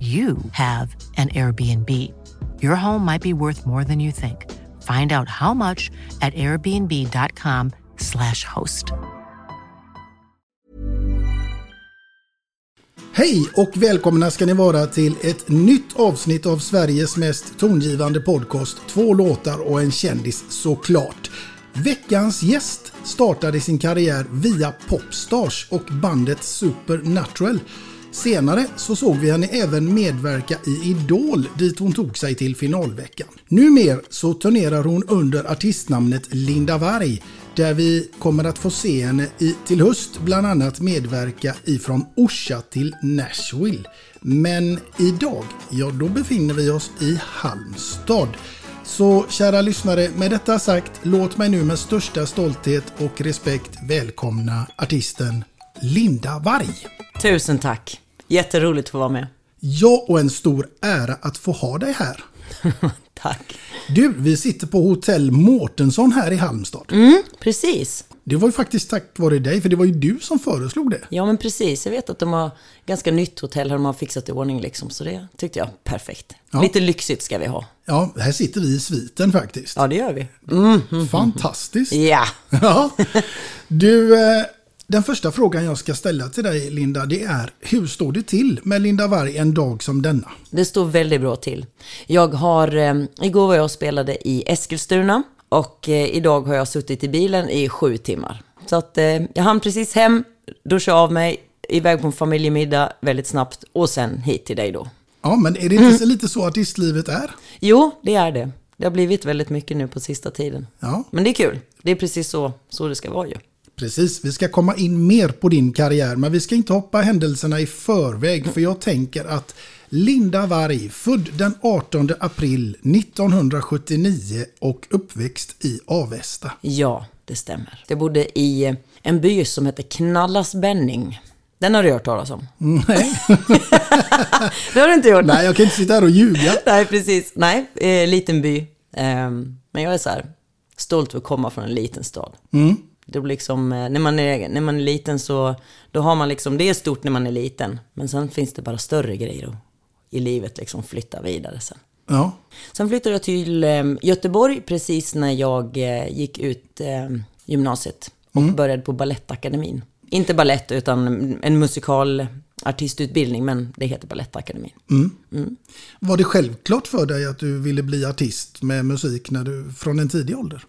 you have an Airbnb. Your home might be worth more than you think. Find out how much at airbnb.com/slash host. Hej och välkomna ska ni vara till ett nytt avsnitt av Sveriges mest tongivande podcast. Två låtar och en kändis såklart. Veckans gäst startade sin karriär via Popstars och bandet Supernatural. Senare så såg vi henne även medverka i Idol dit hon tog sig till finalveckan. Numer så turnerar hon under artistnamnet Linda Varg där vi kommer att få se henne i, till höst bland annat medverka ifrån Orsa till Nashville. Men idag, ja då befinner vi oss i Halmstad. Så kära lyssnare, med detta sagt, låt mig nu med största stolthet och respekt välkomna artisten Linda Varg. Tusen tack! Jätteroligt att få vara med. Ja, och en stor ära att få ha dig här. Tack! Du, vi sitter på hotell Mårtensson här i Halmstad. Mm, precis. Det var ju faktiskt tack vare dig, för det var ju du som föreslog det. Ja, men precis. Jag vet att de har ganska nytt hotell här de har fixat i ordning liksom. Så det tyckte jag perfekt. Ja. Lite lyxigt ska vi ha. Ja, här sitter vi i sviten faktiskt. Ja, det gör vi. Mm. Fantastiskt. Ja! Ja. Du, eh, den första frågan jag ska ställa till dig Linda, det är hur står det till med Linda Varg en dag som denna? Det står väldigt bra till. Jag har, eh, igår var jag och spelade i Eskilstuna och eh, idag har jag suttit i bilen i sju timmar. Så att eh, jag hann precis hem, duschade av mig, iväg på en familjemiddag väldigt snabbt och sen hit till dig då. Ja, men är det inte lite så artistlivet är? Jo, det är det. Det har blivit väldigt mycket nu på sista tiden. Ja. Men det är kul. Det är precis så, så det ska vara ju. Precis, vi ska komma in mer på din karriär, men vi ska inte hoppa händelserna i förväg, för jag tänker att Linda Varg, född den 18 april 1979 och uppväxt i Avesta. Ja, det stämmer. Jag bodde i eh, en by som heter Knallasbänning. Den har du hört talas om? Nej, Det har du inte gjort? nej jag kan inte sitta här och ljuga. Nej, precis. Nej, eh, liten by. Ehm, men jag är så här stolt över att komma från en liten stad. Det blir liksom, eh, när, man är, när man är liten så, då har man liksom, det är stort när man är liten. Men sen finns det bara större grejer i livet liksom flytta vidare sen. Ja, Sen flyttade jag till eh, Göteborg precis när jag eh, gick ut eh, gymnasiet och började på Balettakademin. Inte ballett utan en musikalartistutbildning, men det heter Balettakademin. var det självklart för dig att du ville bli artist med musik när du, från en tidig ålder?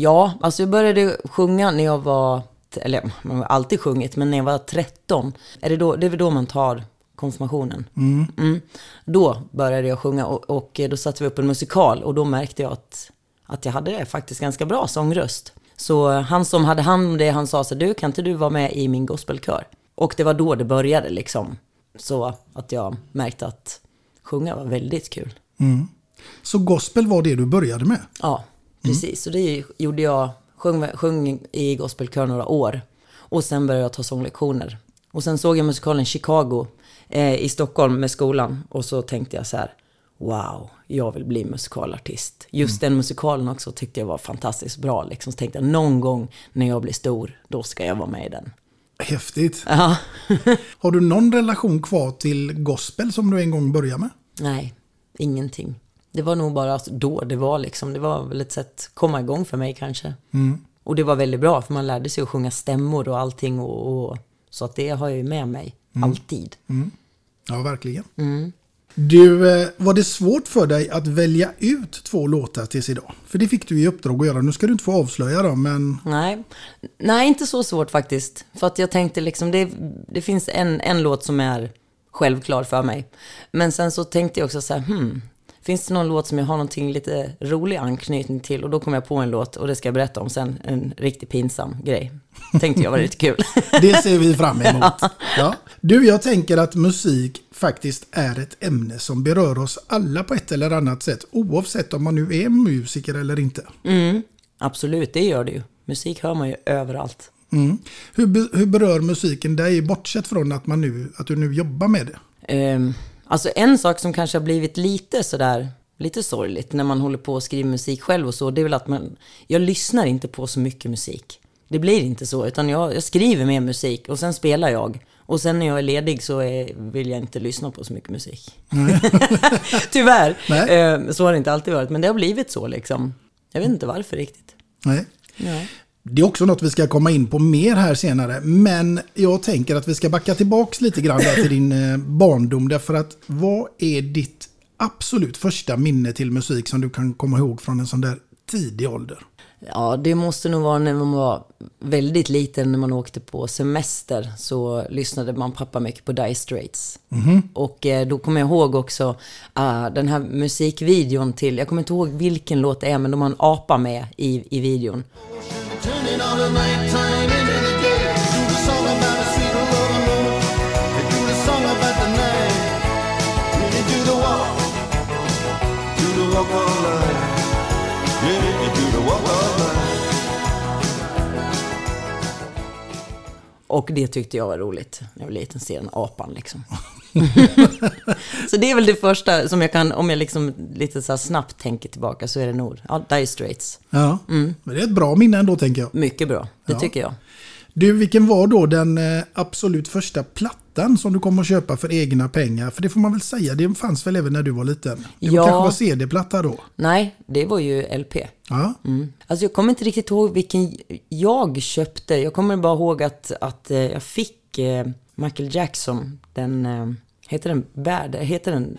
Ja, alltså jag började sjunga när jag var, eller man har alltid sjungit, men när jag var 13, är det, då, det är väl då man tar konfirmationen. Mm. Då började jag sjunga och, och då satte vi upp en musikal och då märkte jag att, att jag hade faktiskt ganska bra sångröst. Så han som hade hand om det, han sa så du kan inte du vara med i min gospelkör? Och det var då det började liksom. så att jag märkte att sjunga var väldigt kul. Så gospel var det du började med? Ja, precis. Så det gjorde jag, sjöng, sjöng i gospelkör några år. Och sen började jag ta sånglektioner. Och sen såg jag musikalen Chicago eh, i Stockholm med skolan. Och så tänkte jag så här, wow, jag vill bli musikalartist. Just den musikalen också tyckte jag var fantastiskt bra. Liksom. Så tänkte jag, någon gång när jag blir stor, då ska jag vara med i den. Häftigt. Ja. Har du någon relation kvar till gospel som du en gång började med? Nej, ingenting. Det var nog bara då det var liksom, det var väl ett sätt att komma igång för mig kanske. Och det var väldigt bra för man lärde sig att sjunga stämmor och allting och, och så att det har jag ju med mig alltid. Ja, verkligen. Du, eh, var det svårt för dig att välja ut två låtar tills idag? För det fick du i uppdrag att göra. Nu ska du inte få avslöja dem, men Nej. Nej, inte så svårt faktiskt. För att jag tänkte liksom, det, det finns en, en låt som är självklar för mig. Men sen så tänkte jag också så här, hmm, finns det någon låt som jag har någonting lite rolig anknytning till? Och då kom jag på en låt och det ska jag berätta om sen, en riktigt pinsam grej. Tänkte jag var lite kul. det ser vi fram emot. Ja. Du, jag tänker att musik faktiskt är ett ämne som berör oss alla på ett eller annat sätt. Oavsett om man nu är musiker eller inte. Absolut, det gör det ju. Musik hör man ju överallt. Mm. Hur, hur berör musiken dig, bortsett från att, man nu, att du nu jobbar med det? Um, alltså en sak som kanske har blivit lite sådär, lite sorgligt när man håller på och skriver musik själv och så, det är väl att man, jag lyssnar inte på så mycket musik. Det blir inte så, utan jag, jag skriver mer musik och sen spelar jag. Och sen när jag är ledig så är, vill jag inte lyssna på så mycket musik. Tyvärr. Nej. Eh, så har det inte alltid varit, men det har blivit så liksom. Jag vet inte varför riktigt. Nej. Nej. Det är också något vi ska komma in på mer här senare. Men jag tänker att vi ska backa tillbaks lite grann till din eh, barndom. Därför att vad är ditt absolut första minne till musik som du kan komma ihåg från en sån där tidig ålder? Ja, det måste nog vara när man var väldigt liten, när man åkte på semester, så lyssnade man pappa mycket på Dire Straits. Och eh, då kommer jag ihåg också ah, den här musikvideon till, jag kommer inte ihåg vilken låt det är, men de har en apa med i, i videon. Turning all the nighttime Och det tyckte jag var roligt när jag var liten, se den apan liksom. så det är väl det första som jag kan, om jag liksom lite så snabbt tänker tillbaka, så är det nog, ja, Dire Straits. Ja, men det är ett bra minne ändå tänker jag. Mycket bra, det Ja. tycker jag. Du, vilken var då den eh, absolut första plattan som du kom att köpa för egna pengar? För det får man väl säga, det fanns väl även när du var liten? Det Ja. kanske var CD-platta då? Nej, det var ju LP. Ja. Mm. Alltså jag kommer inte riktigt ihåg vilken jag köpte. Jag kommer bara ihåg att, att eh, jag fick eh, Michael Jackson, den, eh, heter den Bad? Heter den?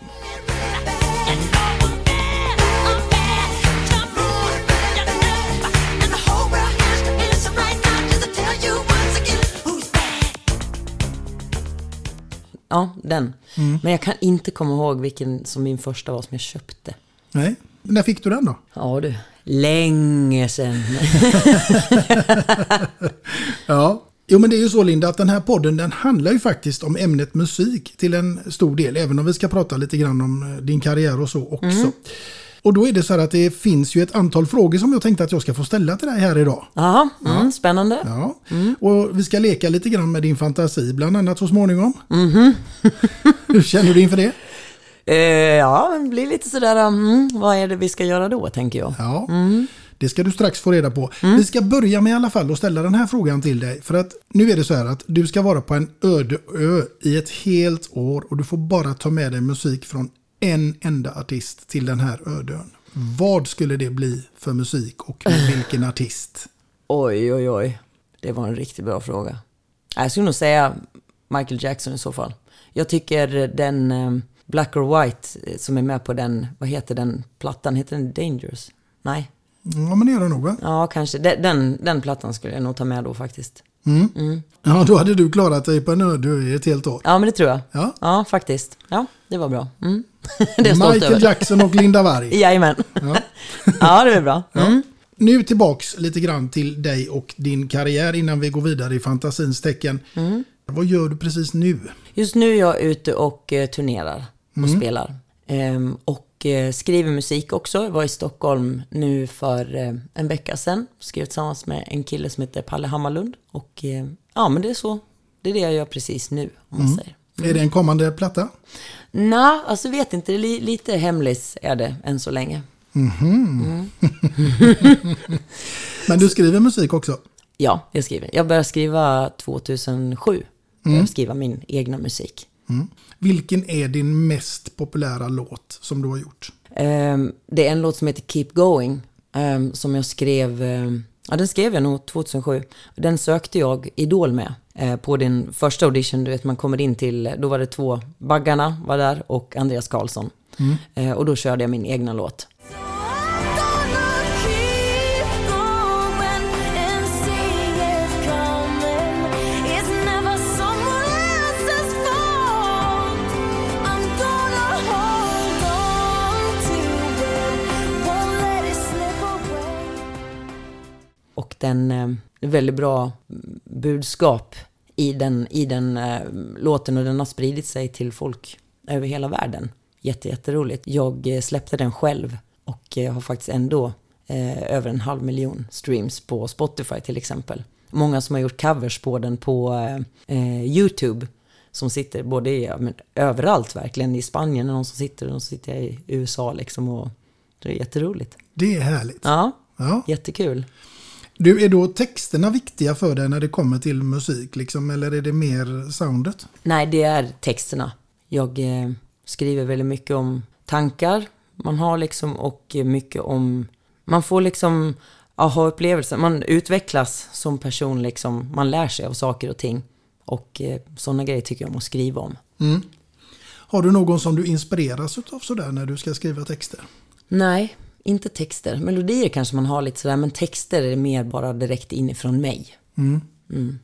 Ja, den. Men jag kan inte komma ihåg vilken som min första var som jag köpte. Nej. När fick du den då? Ja du, länge sedan. Ja. Jo men det är ju så Linda att den här podden den handlar ju faktiskt om ämnet musik till en stor del. Även om vi ska prata lite grann om eh, din karriär och så också. Och då är det så här att det finns ju ett antal frågor som jag tänkte att jag ska få ställa till dig här idag. Jaha, mm, spännande. Ja. Och vi ska leka lite grann med din fantasi bland annat så småningom. Hur känner du inför det? Eh, ja, det blir lite sådär, mm, vad är det vi ska göra då, tänker jag. Ja, det ska du strax få reda på. Vi ska börja med i alla fall att ställa den här frågan till dig. För att nu är det så här att du ska vara på en öde ö i ett helt år och du får bara ta med dig musik från en enda artist till den här öde ön. Vad skulle det bli för musik och vilken artist? Oj, oj, oj. Det var en riktigt bra fråga. Jag skulle nog säga Michael Jackson i så fall. Jag tycker den eh, Black or White eh, som är med på den, vad heter den plattan? Heter den Dangerous? Nej. Ja, men det gör det nog va? Ja, kanske. Den, den, den plattan skulle jag nog ta med då faktiskt. Ja, då hade du klarat dig på en öde ö i ett helt år. Ja, men det tror jag. Ja. Ja, faktiskt. Ja, det var bra. Mm. Michael över. Jackson och Linda Varg. Jajamän. Ja. ja, det är bra. Mm. Nu tillbaks lite grann till dig och din karriär innan vi går vidare i fantasins tecken. Vad gör du precis nu? Just nu är jag ute och eh, turnerar och spelar. Ehm, och eh, skriver musik också. Jag var i Stockholm nu för eh, en vecka sedan. Skrev tillsammans med en kille som heter Palle Hammarlund. Och ja, men det är så. Det är det jag gör precis nu, om man säger. Är det en kommande platta? Nej, alltså vet inte. Det lite hemlis är det än så länge. Men du skriver musik också? Ja, jag skriver. Jag började skriva 2007. Började skriva min egna musik. Vilken är din mest populära låt som du har gjort? Ehm, det är en låt som heter Keep Going. ehm, som jag skrev, ehm, ja den skrev jag nog 2007. Den sökte jag Idol med. Eh, på din första audition, du vet man kommer in till, då var det två, Baggarna var där och Andreas Karlsson. Eh, och då körde jag min egna låt. Och den eh, väldigt bra budskap i den, i den eh, låten och den har spridit sig till folk över hela världen. Jätte, jätteroligt. Jag eh, släppte den själv och eh, har faktiskt ändå eh, över en halv miljon streams på Spotify till exempel. Många som har gjort covers på den på eh, eh, YouTube som sitter både i, men, överallt verkligen, i Spanien, någon som sitter och någon som sitter i USA liksom och det är jätteroligt. Det är härligt. Ja, Ja. jättekul. Du, är då texterna viktiga för dig när det kommer till musik liksom, eller är det mer soundet? Nej, det är texterna. Jag eh, skriver väldigt mycket om tankar man har liksom och mycket om... Man får liksom aha-upplevelser. Man utvecklas som person liksom. Man lär sig av saker och ting. Och eh, sådana grejer tycker jag om att skriva om. Har du någon som du inspireras av sådär när du ska skriva texter? Nej, inte texter. Melodier kanske man har lite sådär, men texter är mer bara direkt inifrån mig.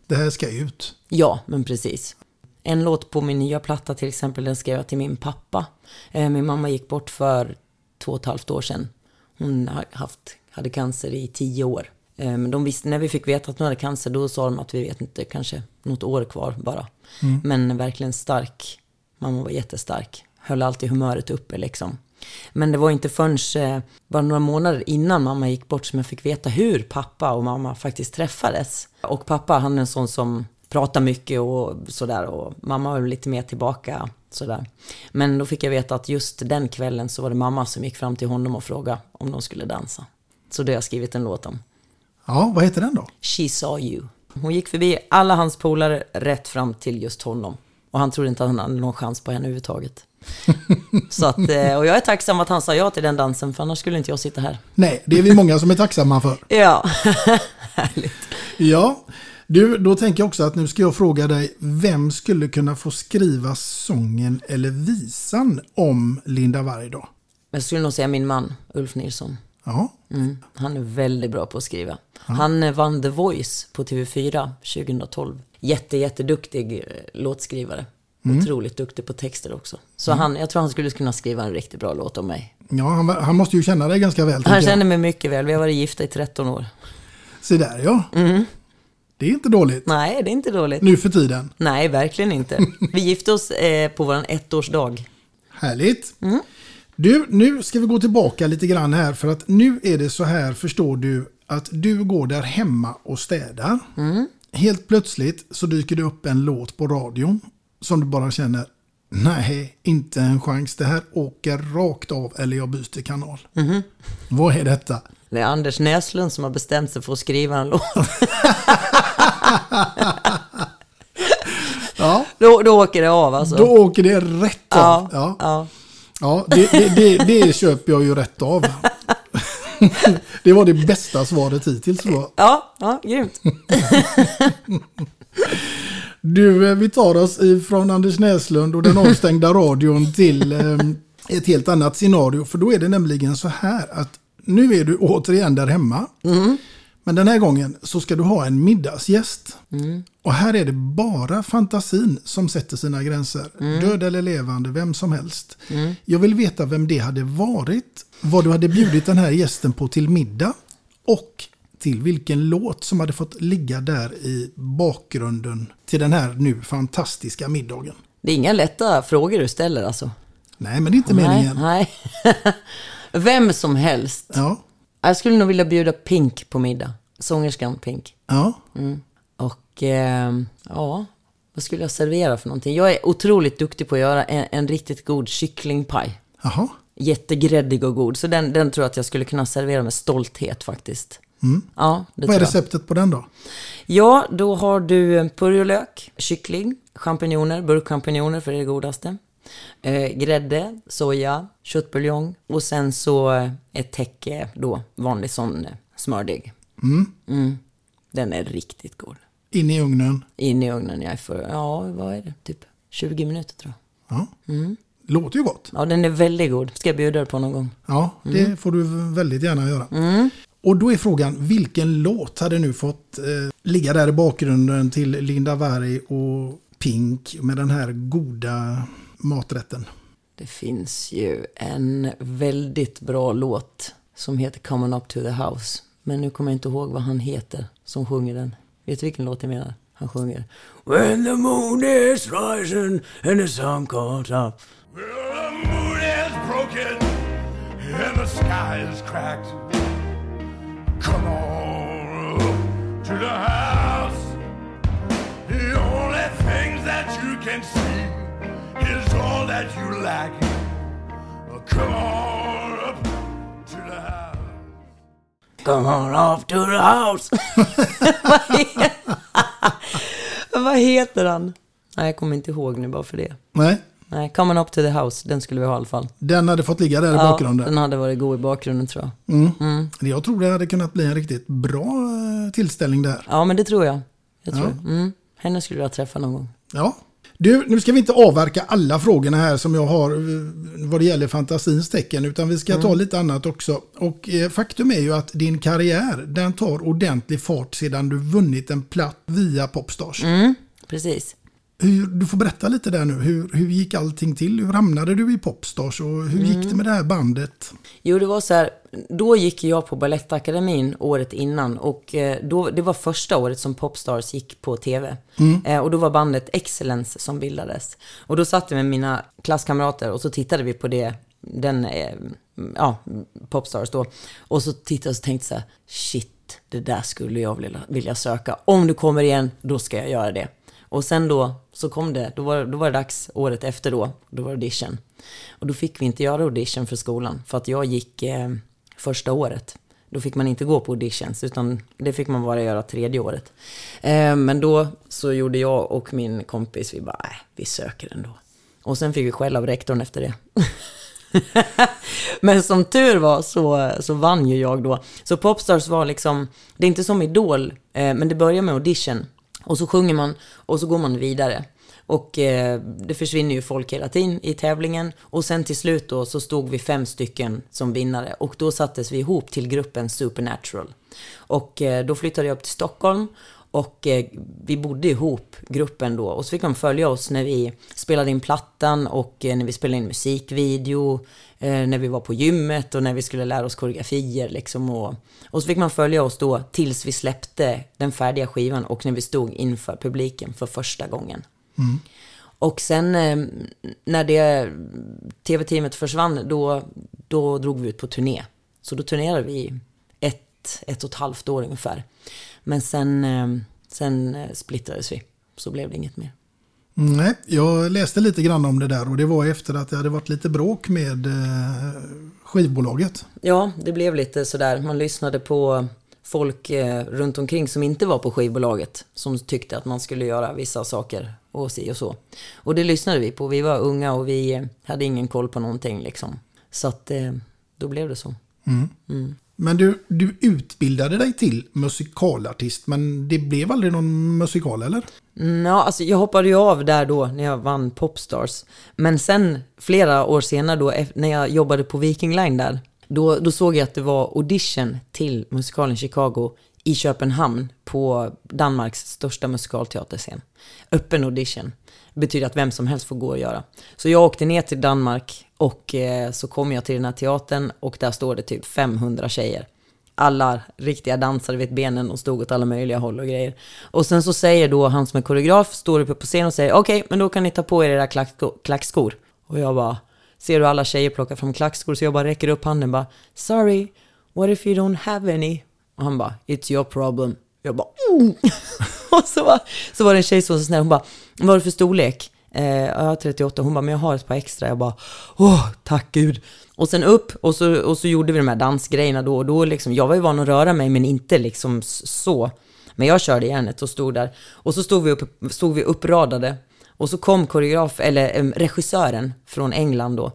Det här ska ut. Ja, men precis. En låt på min nya platta till exempel, den skrev jag till min pappa. Eh, Min mamma gick bort för två och ett halvt år sedan. Hon haft, hade cancer i tio år. Eh, Men de visste, när vi fick veta att hon hade cancer, då sa de att vi vet inte, kanske något år kvar bara. Men verkligen stark. Mamma var jättestark. Höll alltid humöret uppe liksom. Men det var inte förrän eh, bara några månader innan mamma gick bort som jag fick veta hur pappa och mamma faktiskt träffades. Och pappa, han är en sån som pratar mycket och sådär och mamma var lite mer tillbaka sådär. Men då fick jag veta att just den kvällen så var det mamma som gick fram till honom och frågade om de skulle dansa. Så det har jag skrivit en låt om. Ja, vad heter den då? She saw you. Hon gick förbi alla hans polare rätt fram till just honom. Och han trodde inte att han hade någon chans på henne överhuvudtaget. Så att, eh, och jag är tacksam att han sa ja till den dansen, för annars skulle inte jag sitta här. Nej, det är vi många som är tacksamma för. Ja, härligt. Ja, du, då tänker jag också att nu ska jag fråga dig, vem skulle kunna få skriva sången eller visan om Linda Varg då? Jag skulle nog säga min man, Ulf Nilsson. Ja, Mm, han är väldigt bra på att skriva. Han eh, vann The Voice på TV4 2012. Jätte, jätteduktig eh, låtskrivare. Otroligt duktig på texter också. Så han, jag tror han skulle kunna skriva en riktigt bra låt om mig. ja han, han måste ju känna dig ganska väl. Han känner mig mycket väl. Vi har varit gifta i 13 år. Se där ja. Det är inte dåligt. Nej, det är inte dåligt. Nu för tiden. Nej, verkligen inte. Vi gifte oss eh, på vår ettårsdag. Härligt. Du, nu ska vi gå tillbaka lite grann här för att nu är det så här, förstår du, att du går där hemma och städar. Helt plötsligt så dyker det upp en låt på radion som du bara känner, nej, inte en chans. Det här åker rakt av eller jag byter kanal. Vad är detta? Det är Anders Näslund som har bestämt sig för att skriva en låt. Ja, Då, då åker det av alltså. då åker det rätt av. ja, Ja, ja. det, det, det, det köper jag ju rätt av. Det var det bästa svaret hittills. Då. Ja, ja, grymt. Du, eh, vi tar oss ifrån Anders Näslund och den avstängda radion till eh, ett helt annat scenario. För då är det nämligen så här att nu är du återigen där hemma. Men den här gången så ska du ha en middagsgäst. Och här är det bara fantasin som sätter sina gränser. Död eller levande, vem som helst. Jag vill veta vem det hade varit, vad du hade bjudit den här gästen på till middag och till vilken låt som hade fått ligga där i bakgrunden till den här nu fantastiska middagen? Det är inga lätta frågor du ställer alltså. Nej, men det är inte meningen. Nej, nej. Vem som helst. Ja, Jag skulle nog vilja bjuda Pink på middag. Sångerskan Pink. ja. Och ehm, ja, vad skulle jag servera för någonting? Jag är otroligt duktig på att göra en, en riktigt god kycklingpaj. Jaha. Jättegräddig och god. Så den, den tror jag att jag skulle kunna servera med stolthet faktiskt. Ja, det Vad är receptet på den då? Ja, då har du purjolök, kyckling, champinjoner, burkchampinjoner för det är det godaste. Eh, grädde, soja, köttbuljong och sen så eh, ett täcke då, vanlig sån eh, smördeg. Mm. Den är riktigt god. In i ugnen. In i ugnen, jag är för, ja vad är det, typ 20 minuter tror jag. Ja. Mm. Låter ju gott. Ja, den är väldigt god. Ska jag bjuda dig på någon gång? Ja, det Mm. får du väldigt gärna göra. Och då är frågan, vilken låt hade nu fått eh, ligga där i bakgrunden till Linda Varg och Pink med den här goda maträtten? Det finns ju en väldigt bra låt som heter Coming Up to the House. Men nu kommer jag inte ihåg vad han heter som sjunger den. Vet du vilken låt jag menar? Han sjunger When the moon is rising and the sun comes up. Well, the moon is broken and the sky is cracked. Come on up to the house. The only things that you can see is all that you lack. Come on up to the house. Come on up to the house. vad heter han? Nej, jag kommer inte ihåg nu bara för det. Nej, Nej, Coming Up to the House, den skulle vi ha i alla fall. den hade fått ligga där i Ja, bakgrunden. den hade varit god i bakgrunden tror jag. Mm. Jag tror det hade kunnat bli en riktigt bra eh, tillställning där. Ja, men det tror jag. jag tror Ja. Mm. Henne skulle jag träffa någon gång. Ja. Du, nu ska vi inte avverka alla frågorna här som jag har eh, vad det gäller fantasins tecken, utan vi ska Mm. ta lite annat också. Och eh, faktum är ju att din karriär, den tar ordentlig fart sedan du vunnit en platt via Popstars. Mm, precis. Hur, du får berätta lite där nu, hur, hur gick allting till? Hur hamnade du i Popstars och hur Mm. gick det med det här bandet? Jo, det var så här, då gick jag på Balettakademin året innan och eh, då, det var första året som Popstars gick på TV. Eh, och då var bandet Excellence som bildades. Och då satt jag med mina klasskamrater och så tittade vi på det, den, eh, ja, Popstars då. Och så tittade jag och så tänkte så här, shit, det där skulle jag vilja, vilja söka. Om du kommer igen, då ska jag göra det. Och sen då så kom det, då var, då var det dags året efter då, då var det audition. Och då fick vi inte göra audition för skolan, för att jag gick eh, första året. Då fick man inte gå på auditions, utan det fick man bara göra tredje året. Eh, men då så gjorde jag och min kompis, vi bara, nej, vi söker ändå. Och sen fick vi skäll av rektorn efter det. Men som tur var så, så vann ju jag då. Så Popstars var liksom, det är inte som Idol, eh, men det börjar med audition. Och så sjunger man och så går man vidare. Och eh, det försvinner ju folk hela tiden i tävlingen. Och sen till slut då så stod vi fem stycken som vinnare. Och då sattes vi ihop till gruppen Supernatural. Och eh, då flyttade jag upp till Stockholm. Och eh, vi bodde ihop, gruppen då. Och så fick de följa oss när vi spelade in plattan och eh, när vi spelade in musikvideo. Eh, när vi var på gymmet och när vi skulle lära oss koreografier liksom. Och, och så fick man följa oss då tills vi släppte den färdiga skivan och när vi stod inför publiken för första gången. Och sen eh, när det tv-teamet försvann, då, då drog vi ut på turné. Så då turnerade vi ett, ett och ett halvt år ungefär. Men sen, eh, sen splittrades vi, så blev det inget mer. Nej, jag läste lite grann om det där och det var efter att det hade varit lite bråk med eh, skivbolaget. Ja, det blev lite sådär. Man lyssnade på folk eh, runt omkring som inte var på skivbolaget. Som tyckte att man skulle göra vissa saker och si och så. Och det lyssnade vi på. Vi var unga och vi hade ingen koll på någonting liksom. Så att eh, då blev det så. Men du, du utbildade dig till musikalartist, men det blev aldrig någon musikal eller? Mm, Ja, alltså jag hoppade ju av där då när jag vann Popstars. Men sen flera år senare då, när jag jobbade på Viking Line där, då, då såg jag att det var audition till musikalen Chicago i Köpenhamn på Danmarks största musikalteaterscen. Öppen audition. Det betyder att vem som helst får gå och göra. Så jag åkte ner till Danmark och eh, så kom jag till den här teatern och där står det typ 500 tjejer. alla riktiga dansare vet benen och stod åt alla möjliga håll och grejer. Och sen så säger då han som är koreograf, står uppe på scen och säger okej, men då kan ni ta på er era klacksko- klackskor. Och jag bara, ser du alla tjejer plocka fram klackskor? Så jag bara räcker upp handen bara, sorry, what if you don't have any? Och han bara, it's your problem. Jag bara, mm. Och så bara, så var det en tjej som var så snäll, hon bara, vad har du för storlek? Eh, jag har 38, hon bara, men jag har ett par extra. Jag bara, åh, tack gud. Och sen upp, och så, och så gjorde vi de här dansgrejerna då och då liksom. Jag var ju van att röra mig, men inte liksom så. Men jag körde järnet och stod där. Och så stod vi, upp, stod vi uppradade. Och så kom koreograf, eller regissören från England då.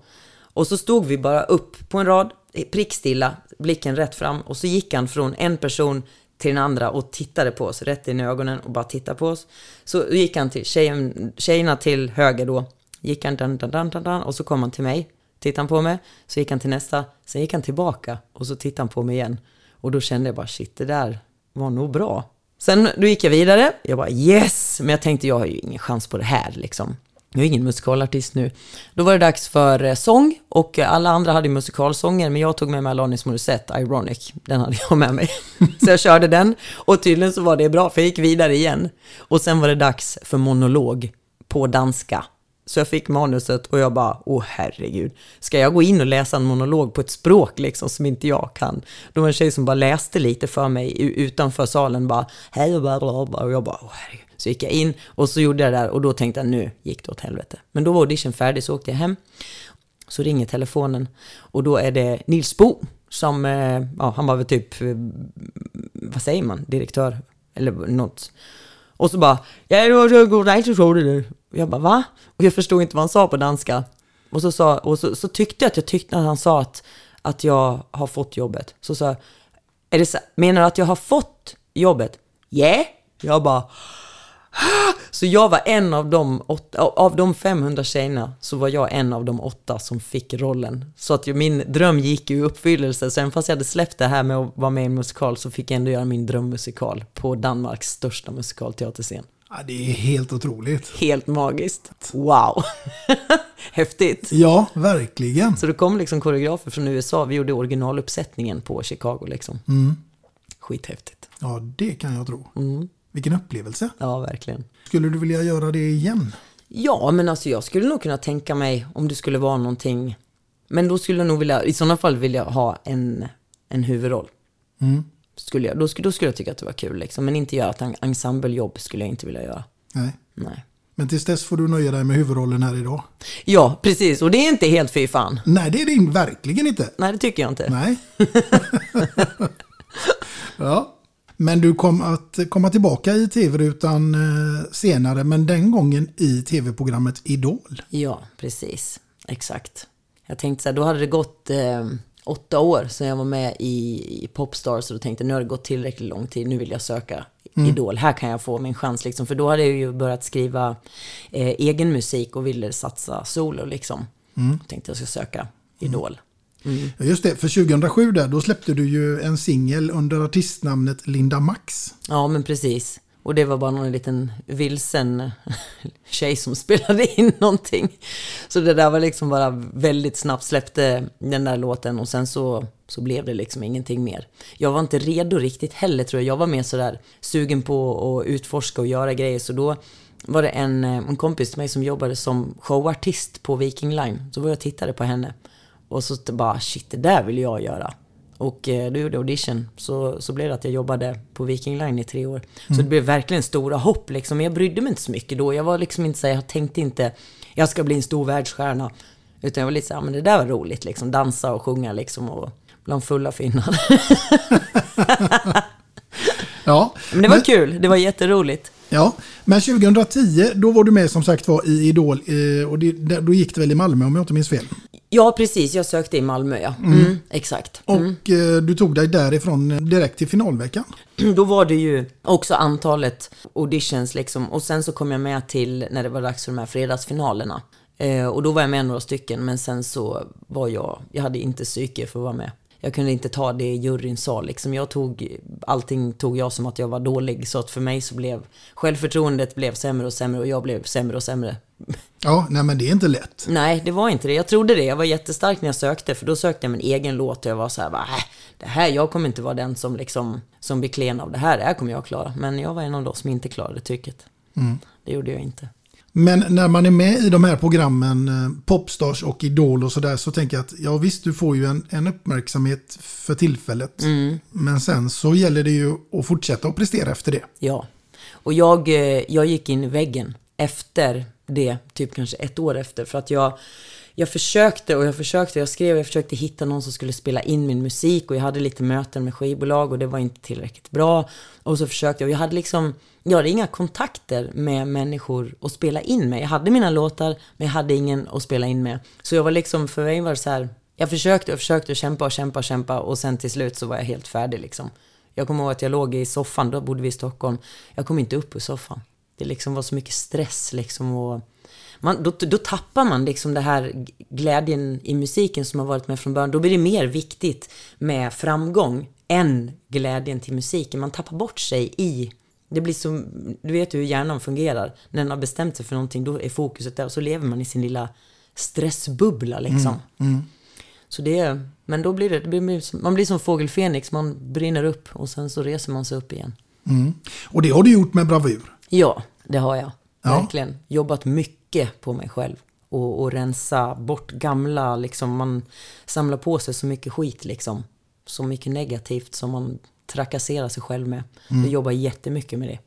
Och så stod vi bara upp på en rad, prickstilla, blicken rätt fram. Och så gick han från en person till den andra och tittade på oss rätt in i ögonen och bara tittade på oss. Så gick han till tjejen, tjejerna till höger då. Gick han dan, dan, dan, dan, dan, och så kom han till mig. Tittade han på mig, så gick han till nästa. Sen gick han tillbaka och så tittade han på mig igen. Och då kände jag bara shit, det där var nog bra. Sen då gick jag vidare. Jag bara yes! Men jag tänkte jag har ju ingen chans på det här liksom. Jag är ingen musikalartist nu. Då var det dags för eh, sång och alla andra hade musikalsånger men jag tog med mig Alanis Morissette, Ironic. Den hade jag med mig. Så jag körde den och tydligen så var det bra för jag gick vidare igen. Och sen var det dags för monolog på danska. Så jag fick manuset och jag bara, åh herregud, ska jag gå in och läsa en monolog på ett språk liksom som inte jag kan? Då var en tjej som bara läste lite för mig utanför salen bara, hej och bara. Och jag bara, åh herregud. Så gick jag in och så gjorde jag det där och då tänkte jag, nu gick det åt helvete. Men då var audition färdig så åkte jag hem. Så ringer telefonen och då är det Nils Bo som, eh, ja han var väl typ, eh, vad säger man, direktör eller något. Och så bara, jag det så god du jag bara, va? Och jag förstod inte vad han sa på danska. Och så, sa, och så, så tyckte jag att jag tyckte att han sa att, att jag har fått jobbet. Så sa jag, är det menar du att jag har fått jobbet? Yeah. Jag bara, så jag var en av de, åtta, av de 500 tjejerna så var jag en av de åtta som fick rollen. Så att min dröm gick i uppfyllelse. Sen fast jag hade släppt det här med att vara med i en musikal så fick jag ändå göra min drömmusikal på Danmarks största musikalteaterscen. Ja, det är helt otroligt. Helt magiskt. Wow! Häftigt. Ja, verkligen. Så det kom liksom koreografer från USA. Vi gjorde originaluppsättningen på Chicago liksom. Skithäftigt. Ja, det kan jag tro. Mm. Vilken upplevelse. Ja, verkligen. Skulle du vilja göra det igen? Ja, men alltså jag skulle nog kunna tänka mig om det skulle vara någonting. Men då skulle jag nog vilja, i sådana fall vilja ha en, en huvudroll. Skulle jag, då, skulle, då skulle jag tycka att det var kul liksom. Men inte göra ett en- ensemblejobb skulle jag inte vilja göra. Nej. Nej. Men tills dess får du nöja dig med huvudrollen här idag. Ja, precis. Och det är inte helt fy fan. Nej, det är det verkligen inte. Nej, det tycker jag inte. Nej. ja. Men du kom att komma tillbaka i tv-rutan eh, senare, men den gången i tv-programmet Idol. Ja, precis. Exakt. Jag tänkte så här, då hade det gått eh, åtta år sedan jag var med i, i Popstars och då tänkte nu har det gått tillräckligt lång tid, nu vill jag söka Idol. Här kan jag få min chans liksom. För då hade jag ju börjat skriva eh, egen musik och ville satsa solo liksom. Tänkte jag ska söka Idol. Mm. just det, för 2007 där, då släppte du ju en singel under artistnamnet Linda Max. Ja, men precis. Och det var bara någon liten vilsen tjej som spelade in någonting. Så det där var liksom bara väldigt snabbt släppte den där låten och sen så, så blev det liksom ingenting mer. Jag var inte redo riktigt heller tror jag. Jag var mer sådär sugen på att utforska och göra grejer. Så då var det en, eh, en kompis till mig som jobbade som showartist på Viking Line. Så var jag och tittade på henne. Och så bara shit, det där vill jag göra. Och eh, då gjorde jag audition. Så, så blev det att jag jobbade på Viking Line i tre år. Så det blev verkligen stora hopp liksom. Men jag brydde mig inte så mycket då. Jag var liksom inte så jag tänkte inte, jag ska bli en stor världsstjärna. Utan jag var lite så här, men det där var roligt liksom. Dansa och sjunga liksom. Och bland fulla finnar. Ja, men det var kul, det var jätteroligt. Ja, men 2010 då var du med som sagt var i Idol eh, och det- då gick det väl i Malmö om jag inte minns fel. Ja, precis. Jag sökte i Malmö, ja. Mm, exakt. Och eh, du tog dig därifrån direkt till finalveckan. Då var det ju också antalet auditions liksom. Och sen så kom jag med till när det var dags för de här fredagsfinalerna. Eh, och då var jag med några stycken, men sen så var jag, jag hade inte psyke för att vara med. Jag kunde inte ta det juryn sa liksom. Jag tog, allting tog jag som att jag var dålig. Så att för mig så blev självförtroendet blev sämre och sämre och jag blev sämre och sämre. Ja, nej men det är inte lätt. Nej, det var inte det. Jag trodde det. Jag var jättestark när jag sökte, för då sökte jag min egen låt och jag var så här, bara, äh, det här, jag kommer inte vara den som liksom, som blir klen av det här. Det här kommer jag klara. Men jag var en av de som inte klarade trycket. Det gjorde jag inte. Men när man är med i de här programmen, eh, Popstars och Idol och sådär, så tänker jag att ja visst, du får ju en, en uppmärksamhet för tillfället. Men sen så gäller det ju att fortsätta att prestera efter det. Ja. Och jag, eh, jag gick in i väggen efter det, typ kanske ett år efter. För att jag, jag försökte och jag försökte, jag skrev, jag försökte hitta någon som skulle spela in min musik och jag hade lite möten med skivbolag och det var inte tillräckligt bra. Och så försökte jag, och jag hade liksom, jag hade inga kontakter med människor att spela in med. Jag hade mina låtar, men jag hade ingen att spela in med. Så jag var liksom, för mig var det så här, jag försökte och försökte kämpa och kämpa och kämpa och sen till slut så var jag helt färdig liksom. Jag kommer ihåg att jag låg i soffan, då bodde vi i Stockholm. Jag kom inte upp ur soffan. Det liksom var så mycket stress liksom och man, då, då tappar man liksom det här glädjen i musiken som har varit med från början. Då blir det mer viktigt med framgång än glädjen till musiken. Man tappar bort sig i... Det blir som... Du vet hur hjärnan fungerar. När den har bestämt sig för någonting, då är fokuset där och så lever man i sin lilla stressbubbla liksom. Så det är... Men då blir det... det blir, man blir som fågel Fenix, man brinner upp och sen så reser man sig upp igen. Och det har du gjort med bravur. Ja, det har jag. Ja. Verkligen. Jobbat mycket på mig själv. Och, och rensa bort gamla, liksom man samlar på sig så mycket skit liksom. Så mycket negativt som man trakasserar sig själv med. Jag jobbar jättemycket med det.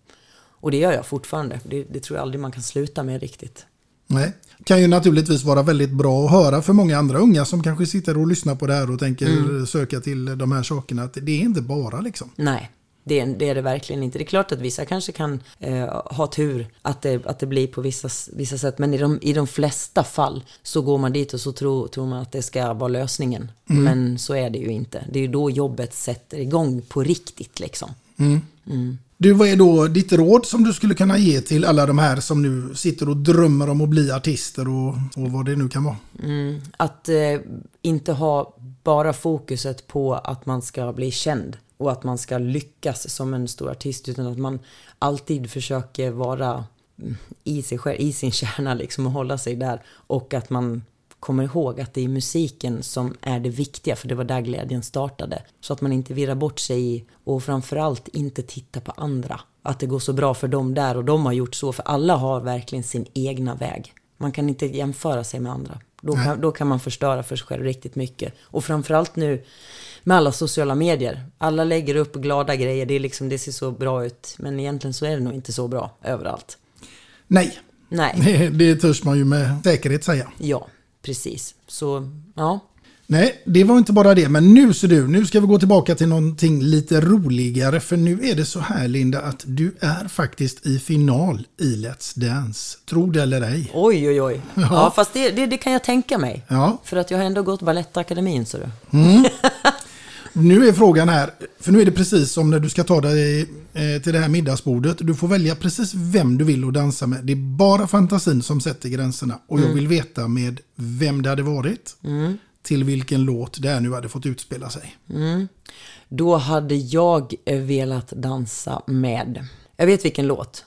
Och det gör jag fortfarande. Det, det tror jag aldrig man kan sluta med riktigt. Nej. Kan ju naturligtvis vara väldigt bra att höra för många andra unga som kanske sitter och lyssnar på det här och tänker söka till de här sakerna. Att det är inte bara liksom. Nej, det är, det är det verkligen inte. Det är klart att vissa kanske kan eh, ha tur att det, att det blir på vissa, vissa sätt. Men i de, i de flesta fall så går man dit och så tror, tror man att det ska vara lösningen. Men så är det ju inte. Det är ju då jobbet sätter igång på riktigt liksom. Du, vad är då ditt råd som du skulle kunna ge till alla de här som nu sitter och drömmer om att bli artister och, och vad det nu kan vara? Att eh, inte ha bara fokuset på att man ska bli känd och att man ska lyckas som en stor artist utan att man alltid försöker vara mm, i sig själv, i sin kärna liksom och hålla sig där och att man kommer ihåg att det är musiken som är det viktiga för det var där glädjen startade. Så att man inte virrar bort sig i och framförallt inte titta på andra. Att det går så bra för dem där och de har gjort så för alla har verkligen sin egna väg. Man kan inte jämföra sig med andra. Då kan, då kan man förstöra för sig själv riktigt mycket. Och framförallt nu med alla sociala medier. Alla lägger upp glada grejer, det, är liksom, det ser så bra ut. Men egentligen så är det nog inte så bra överallt. Nej, Nej, det, det törs man ju med säkerhet säga. ja, precis. Så, ja. Nej, det var inte bara det. Men nu ser du, nu ska vi gå tillbaka till någonting lite roligare. För nu är det så här Linda att du är faktiskt i final i Let's Dance. Tro det eller ej. Oj, oj, oj. Ja, fast det, det, det kan jag tänka mig. Ja. För att jag har ändå gått Balettakademin, så du. Nu är frågan här, för nu är det precis som när du ska ta dig eh, till det här middagsbordet. Du får välja precis vem du vill att dansa med. Det är bara fantasin som sätter gränserna. Och jag vill veta med vem det hade varit. Till vilken låt det är nu hade fått utspela sig. Då hade jag velat dansa med... Jag vet vilken låt.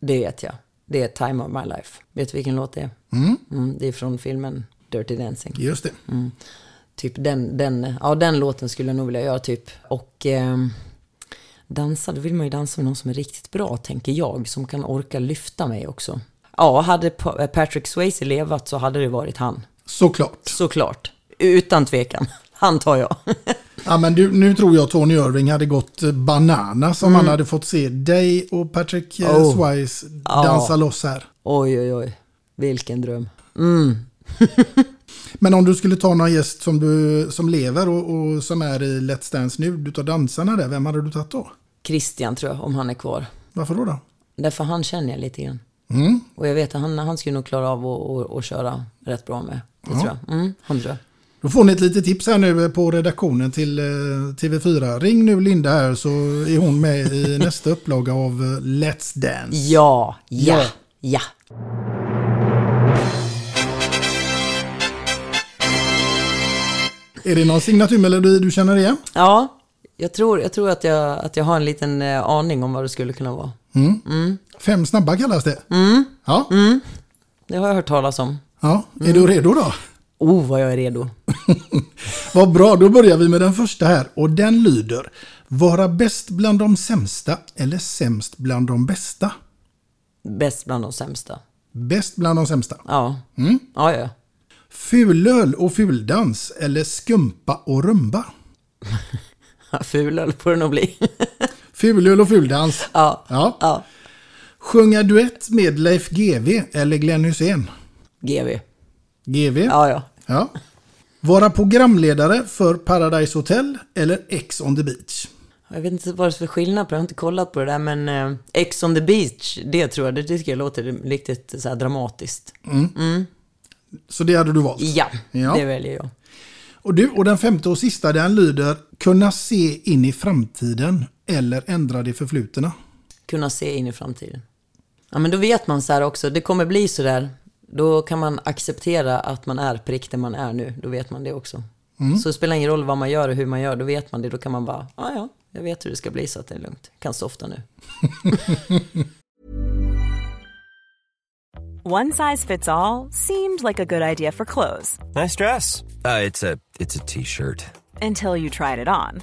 Det vet jag. Det är Time of My Life. Vet du vilken låt det är? Mm, det är från filmen Dirty Dancing. Just det. Typ den, den, ja, den låten skulle jag nog vilja göra typ. Och eh, dansa, då vill man ju dansa med någon som är riktigt bra, tänker jag. Som kan orka lyfta mig också. Ja, hade Pa- Patrick Swayze levat så hade det varit han. Såklart. Såklart. Utan tvekan. Han tar jag. Ja, men du, nu tror jag Tony Irving hade gått eh, banana som han hade fått se dig och Patrick eh, Oh. Swayze Ja. dansa loss här. Oj, oj, oj. Vilken dröm. Men om du skulle ta någon gäst som, du, som lever och, och som är i Let's Dance nu, du tar dansarna där, vem hade du tagit då? Christian tror jag, om han är kvar. Varför då? då? Därför han känner jag lite grann. Och jag vet att han, han skulle nog klara av att, att, att köra rätt bra med. Det tror jag. Mm. Då får ni ett litet tips här nu på redaktionen till eh, TV4. Ring nu Linda här så är hon med i nästa upplaga av eh, Let's Dance. Ja, ja, Ja. ja. Är det någon signaturmelodi du känner igen? Ja, jag tror, jag tror att, jag, att jag har en liten eh, aning om vad det skulle kunna vara. Fem snabba kallas det. Ja. Det har jag hört talas om. ja. Är du redo då? Oh, vad jag är redo. Vad bra, då börjar vi med den första här och den lyder Vara bäst bland de sämsta eller sämst bland de bästa? Bäst bland de sämsta. Bäst bland de sämsta. Ja. Ja, ja. Fulöl och fuldans eller skumpa och rumba? Fulöl får det nog bli. Fulöl och fuldans. ja. Ja. Ja. Sjunga duett med Leif GW eller Glenn Hussein? GV. GW? Ja, ja. Ja. Vara programledare för Paradise Hotel eller X on the beach? Jag vet inte vad det är för skillnad på det, jag har inte kollat på det där, men eh, Ex on the beach, det tror jag, det tycker jag låter riktigt så dramatiskt. Så det hade du valt? Ja, Ja. det väljer jag. Och, du, och den femte och sista den lyder Kunna se in i framtiden eller ändra det förflutna. Kunna se in i framtiden. Ja, men då vet man så här också, det kommer bli så där. Då kan man acceptera att man är prick där man är nu, då vet man det också. Så det spelar ingen roll vad man gör och hur man gör, då vet man det. Då kan man bara, ja ja, jag vet hur det ska bli så att det är lugnt. Kan softa nu. One size fits all seemed like a good idea for clothes Nice dress. Uh, it's a it's a t-shirt. until you tried it on.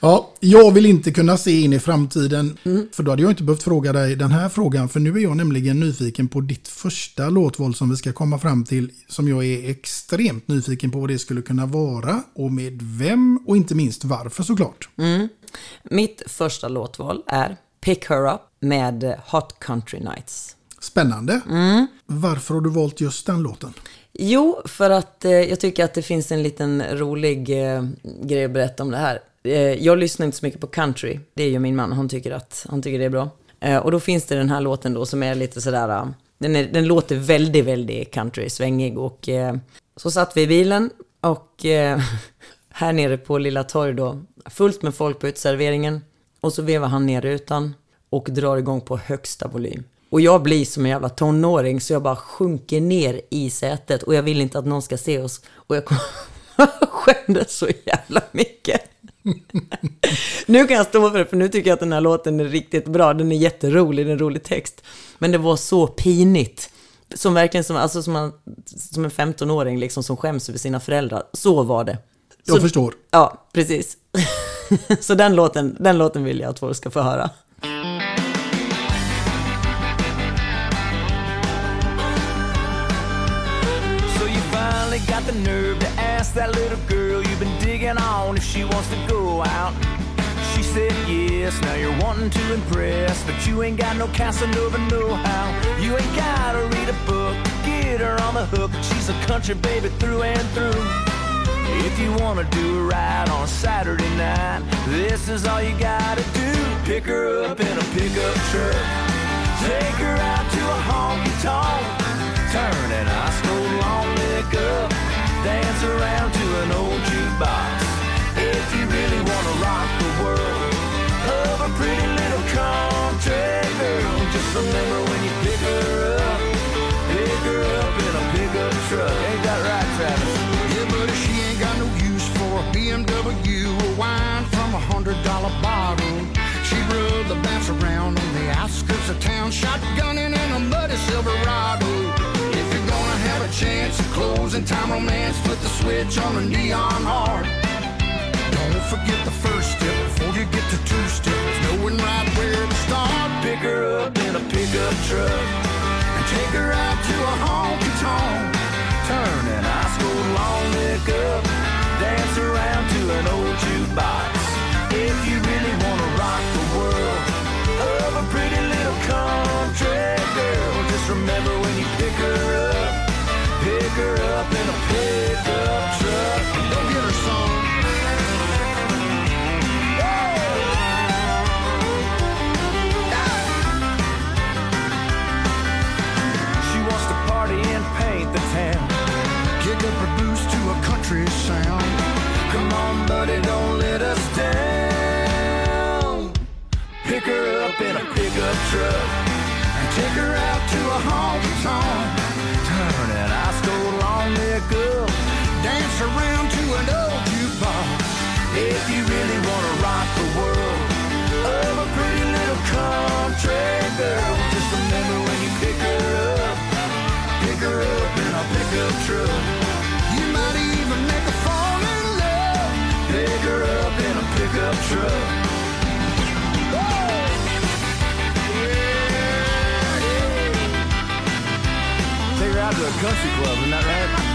Ja, jag vill inte kunna se in i framtiden. Mm. För då hade jag inte behövt fråga dig den här frågan. För nu är jag nämligen nyfiken på ditt första låtval som vi ska komma fram till. Som jag är extremt nyfiken på vad det skulle kunna vara. Och med vem och inte minst varför såklart. Mitt första låtval är Pick Her Up med Hot Country Nights. Spännande. Mm. Varför har du valt just den låten? Jo, för att eh, jag tycker att det finns en liten rolig eh, grej att berätta om det här. Eh, jag lyssnar inte så mycket på country. Det är ju min man, han tycker att han tycker det är bra. Eh, och då finns det den här låten då som är lite sådär, eh, den, är, den låter väldigt, väldigt country, svängig. Och eh, så satt vi i bilen och eh, här nere på Lilla Torg då, fullt med folk på utserveringen. Och så vevar han ner rutan och drar igång på högsta volym. Och jag blir som en jävla tonåring så jag bara sjunker ner i sätet och jag vill inte att någon ska se oss. Och jag skämdes så jävla mycket. nu kan jag stå för det, för nu tycker jag att den här låten är riktigt bra. Den är jätterolig, det är en rolig text. Men det var så pinigt. Som verkligen som, alltså som, man, som en 15-åring liksom som skäms över sina föräldrar. Så var det. Jag Så- förstår. Ja, precis. så den låten, den låten vill jag att folk ska få höra. Got the nerve to ask that little girl you've been digging on if she wants to go out. She said yes, now you're wanting to impress, but you ain't got no Casanova know-how. You ain't gotta read a book get her on the hook. She's a country baby through and through. If you wanna do a ride on a Saturday night, this is all you gotta do. Pick her up in a pickup truck. Take her out to a honky tonk. Turn an ice cold long neck up. Dance around to an old jukebox. If you really wanna rock the world of a pretty little country girl, just remember when you pick her up, pick her up in a pickup truck. Ain't that right, Travis? Yeah, buddy, she ain't got no use for a BMW or wine from a hundred dollar bottle. She rubbed the bounce around on the outskirts of town, shotgunning in a muddy Silverado. A chance of closing time romance, put the switch on the neon hard. Don't forget the first step before you get to two steps, knowing right where to start. Pick her up in a pickup truck and take her out to a honky tonk. Turn an ice cold long neck up, dance around to an old jukebox. If you really wanna rock the world of a pretty little country girl, just remember when you pick her up, pick her up in a pickup truck. Go get her, son. She wants to party and paint the town. Kick up her boots to a country sound. Come on, buddy, don't let us down. Pick her up in a pickup truck and take her out to a honky tonk. An ice cold long neck up. Dance around to an old jukebox. If you really wanna rock the world of a pretty little country girl, just remember when you pick her up, pick her up in a pickup truck. You might even make her fall in love. Pick her up in a pickup truck. Her to a country club, isn't that right?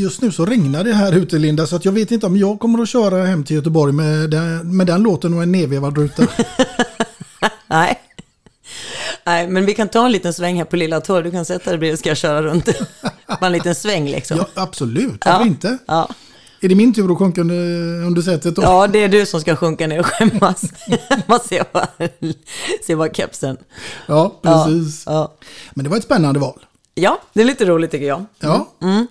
Just nu så regnar det här ute Linda så att jag vet inte om jag kommer att köra hem till Göteborg med den, med den låten och en nedvevad ruta. Nej. Nej, men vi kan ta en liten sväng här på Lilla Torg. Du kan sätta dig bredvid ska jag köra runt. Bara en liten sväng liksom. Ja, absolut. Varför Ja. inte? Ja. Är det min tur att sjunka under, under sätet då? Ja, det är du som ska sjunka ner och skämmas. Man ser bara, ser bara kepsen. Ja, precis. Ja, Men det var ett spännande val. ja, det är lite roligt tycker jag. Ja. Mm.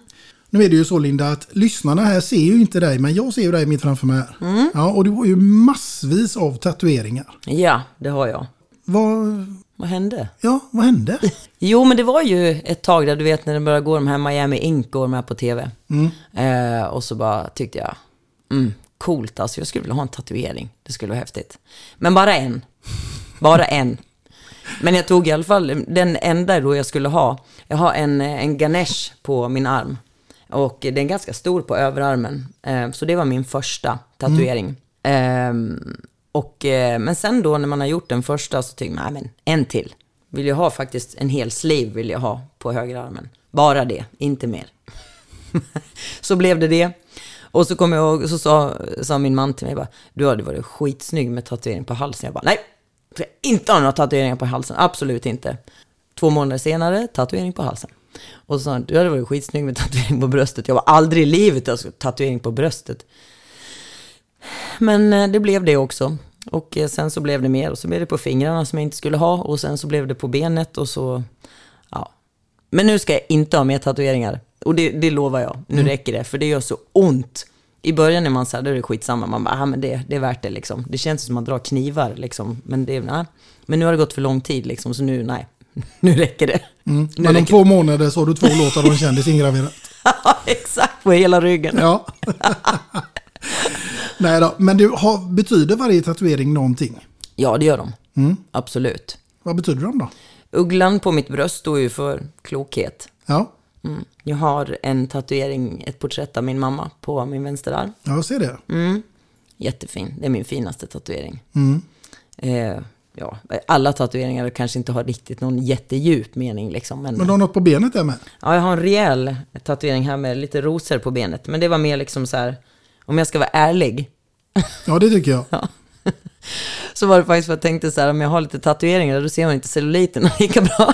Nu är det ju så Linda att lyssnarna här ser ju inte dig men jag ser ju dig mitt framför mig här. Mm. Ja, och du har ju massvis av tatueringar. Ja, det har jag. Vad, Vad hände? ja, vad hände? Jo, men det var ju ett tag där, du vet när det började gå de här Miami Ink går med på tv. Mm. Eh, och så bara tyckte jag, mm, coolt alltså, jag skulle vilja ha en tatuering. Det skulle vara häftigt. Men bara en. Bara en. Men jag tog i alla fall den enda då jag skulle ha. Jag har en, en Ganesh på min arm. Och den är ganska stor på överarmen. Eh, så det var min första tatuering. Mm. och, eh, men sen då när man har gjort den första så tycker man, nej men en till. Vill jag ha faktiskt en hel sleeve vill jag ha på högerarmen. Bara det, inte mer. så blev det det. Och så kom jag ihåg, så sa, sa min man till mig bara, du hade varit skitsnygg med tatuering på halsen. Jag bara, nej, jag ska inte ha några tatueringar på halsen, absolut inte. Två månader senare, tatuering på halsen. Och så sa han, du hade varit skitsnygg med tatuering på bröstet. Jag var aldrig i livet alltså, tatuering på bröstet. Men eh, det blev det också. Och eh, sen så blev det mer. Och så blev det på fingrarna som jag inte skulle ha. Och sen så blev det på benet och så... Ja. Men nu ska jag inte ha mer tatueringar. Och det, det lovar jag. Nu räcker det. För det gör så ont. I början är man så här, då är det skitsamma. Man bara, ah, men det, det är värt det liksom. Det känns som att man drar knivar liksom. Men, det, nej. men nu har det gått för lång tid liksom. Så nu, nej. Nu räcker det. Mm. Men om två månader så har du två låtar och en kändis ingraverat. Ja, exakt. På hela ryggen. Ja. Nej då, men du, har, betyder varje tatuering någonting? Ja, det gör de. Mm. Absolut. Vad betyder de då? Ugglan på mitt bröst står ju för klokhet. Ja, Mm. Jag har en tatuering, ett porträtt av min mamma på min vänsterarm. jag ser det. Mm. Jättefin. Det är min finaste tatuering. Mm. Eh, ja, alla tatueringar kanske inte har riktigt någon jättedjup mening liksom. Men, Men du har något på benet där med? ja, jag har en rejäl tatuering här med lite rosor på benet. Men det var mer liksom så här, om jag ska vara ärlig, Ja, det tycker jag. så var det faktiskt för att jag tänkte så här, om jag har lite tatueringar, då ser man inte celluliterna lika bra.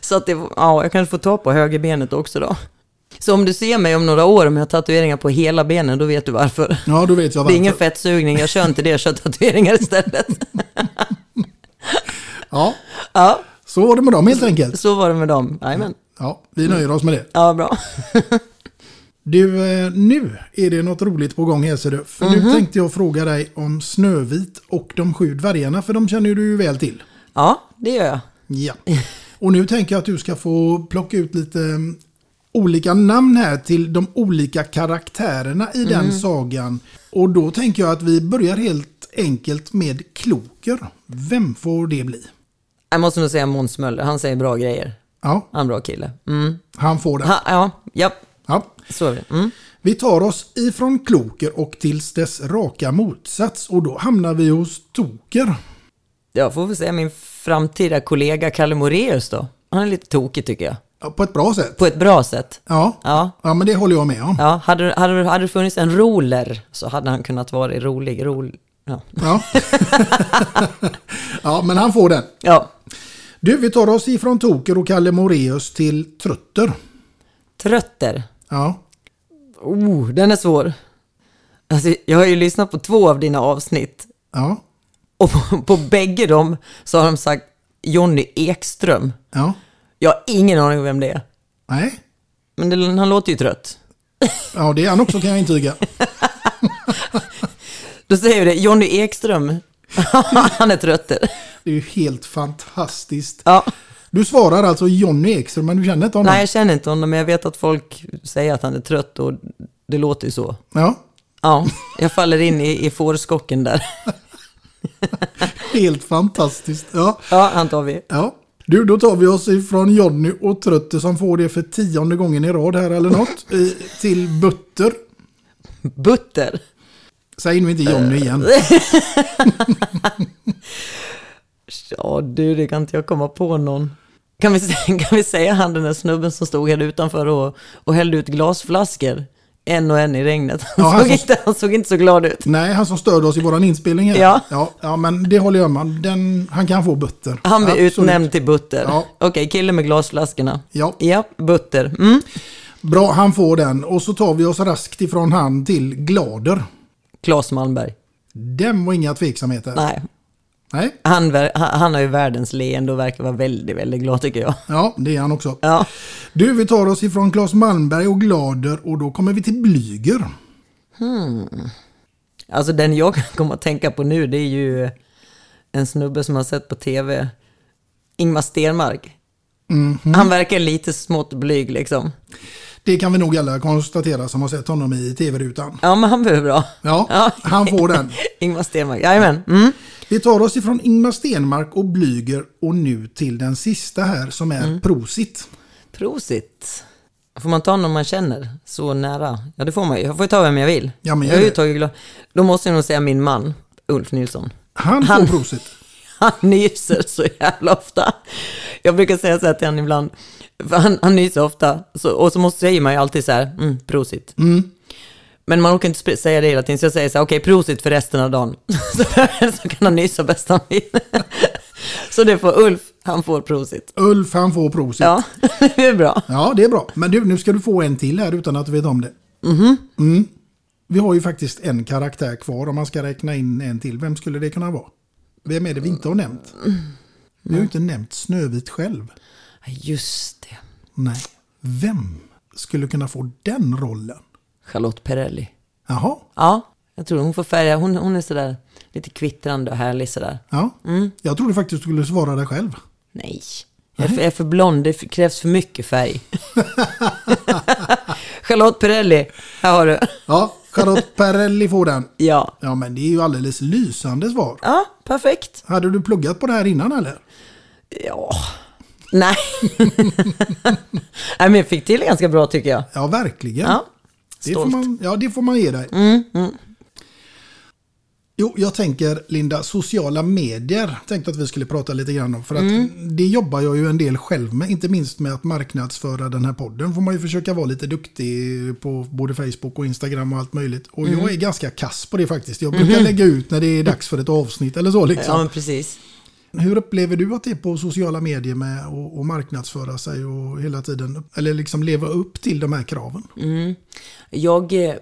så att det, ja, jag kanske får ta på högerbenet också då. Så om du ser mig om några år om jag har tatueringar på hela benen, då vet du varför. Ja, då vet jag Det är varför. ingen fettsugning, jag kör inte det, jag kör tatueringar istället. Ja, Ja, så var det med dem helt enkelt. så var det med dem. Jajamän. Ja, vi nöjer oss med det. Ja, bra. Du, eh, nu är det något roligt på gång här ser du. För Mhm. nu tänkte jag fråga dig om Snövit och de sju dvärgarna, för de känner du ju väl till. Ja, det gör jag. Ja. Och nu tänker jag att du ska få plocka ut lite mm, olika namn här till de olika karaktärerna i den sagan. Och då tänker jag att vi börjar helt enkelt med Kloker. Vem får det bli? Jag måste nog säga Måns Möller, han säger bra grejer. Ja, Han är en bra kille. Mm. han får den. Ha, ja, ja, Ja. så är det. Mm. Vi tar oss ifrån Kloker och tills dess raka motsats och då hamnar vi hos Toker. Jag får väl säga min framtida kollega Kalle Moreus då. Han är lite tokig tycker jag. Ja, På ett bra sätt. På ett bra sätt. Ja. Ja. ja, men det håller jag med om. Ja, hade, hade, hade det funnits en roller så hade han kunnat vara rolig. Rol, ja. Ja. ja, men han får den. ja. Du, vi tar oss ifrån Toker och Kalle Moreus till Trötter. Trötter. Ja. Oh, den är svår. Alltså, jag har ju lyssnat på två av dina avsnitt. Ja. Och på, på bägge dem så har de sagt Jonny Ekström. Ja. Jag har ingen aning om vem det är. Nej. Men det, han låter ju trött. Ja, det är han också kan jag intyga. Då säger vi det, Jonny Ekström. han är trötter. Det är ju helt fantastiskt. Ja. Du svarar alltså Jonny Ekström, men du känner inte honom? Nej, jag känner inte honom, men jag vet att folk säger att han är trött och det låter ju så. Ja, Ja, jag faller in i, i fårskocken där. helt fantastiskt. Ja. Ja, han tar vi. ja. Du, då tar vi oss ifrån Jonny och Trötter som får det för tionde gången i rad här eller något. Till Butter. Butter. Säg nu inte Jonny igen. Ja, du, det kan inte jag komma på någon. Kan vi, säga- kan vi säga han den där snubben som stod här utanför och, och hällde ut glasflaskor? En och en i regnet. Han, Ja, han såg, som- inte, han såg inte så glad ut. Nej, han som störde oss i våran inspelning här. Ja. Ja, ja men det håller jag med Den, Han kan få Butter. Han blev Absolut. utnämnd till Butter. Ja. Okej, kille med glasflaskorna. Ja. Ja, Butter. Mm. Bra, han får den. Och så tar vi oss raskt ifrån han till Glader. Claes Malmberg. Den var inga tveksamheter. Nej, Nej. han, han, har ju världens leende och verkar vara väldigt, väldigt glad tycker jag. Ja, det är han också. Ja. Du, vi tar oss ifrån Claes Malmberg och Glader och då kommer vi till Blyger. Alltså den jag kan komma att tänka på nu det är ju en snubbe som har sett på tv. Ingmar Stenmark. Han verkar lite smått blyg liksom. Det kan vi nog alla konstatera som har sett honom i tv-rutan. Ja, men han behöver bra. Ja, han får den. Ingmar Stenmark, jajamän. Mm. Vi tar oss ifrån Ingmar Stenmark och Blyger och nu till den sista här som är Prosit. Prosit. Får man ta någon man känner så nära? Ja, det får man ju. Jag får ju ta vem jag vill. Ja, men jag har ju tagit gla- Då måste jag nog säga min man, Ulf Nilsson. Han får Han- prosit. Han nyser så jävla ofta. Jag brukar säga så här till honom ibland. Han, han nyser ofta. Så, och så måste, säger man ju alltid så här, mm, prosit. Men man orkar inte säga det hela tiden, så jag säger så här, okej, prosit för resten av dagen. så, så kan han nysa bäst han vill. så det får Ulf, han får prosit. Ulf han får prosit. Ja, det är bra. Ja, det är bra. Men du, nu ska du få en till här utan att du vet om det. Mhm. Mm. Vi har ju faktiskt en karaktär kvar om man ska räkna in en till. Vem skulle det kunna vara? Vem är det vi inte har nämnt? Vi har ju inte nämnt Snövit själv. Just det. Nej. Vem skulle kunna få den rollen? Charlotte Perrelli. Jaha. Ja, jag tror hon får färga. Hon, hon är sådär lite kvittrande och härlig sådär. Ja. Mm. Jag trodde faktiskt du skulle svara dig själv. Nej, jag är, för, jag är för blond. Det krävs för mycket färg. Charlotte Perrelli, här har du. Ja, Charlotte Perrelli får den. Ja. Ja, men det är ju alldeles lysande svar. Ja, perfekt. Hade du pluggat på det här innan eller? Ja. Nej. Nej, men jag fick till det ganska bra tycker jag. Ja, verkligen. Ja, det, får man, ja, det får man ge dig. Mm, mm. Jo, jag tänker Linda, sociala medier tänkte att vi skulle prata lite grann om. För att Mm. det jobbar jag ju en del själv med, inte minst med att marknadsföra den här podden. får man ju försöka vara lite duktig på både Facebook och Instagram och allt möjligt. Och Mm. jag är ganska kass på det faktiskt. Jag brukar Mhm. lägga ut när det är dags för ett avsnitt eller så liksom. Ja, men precis. Hur upplever du att det är på sociala medier med att marknadsföra sig och hela tiden, eller liksom leva upp till de här kraven? Mm. Jag, eh,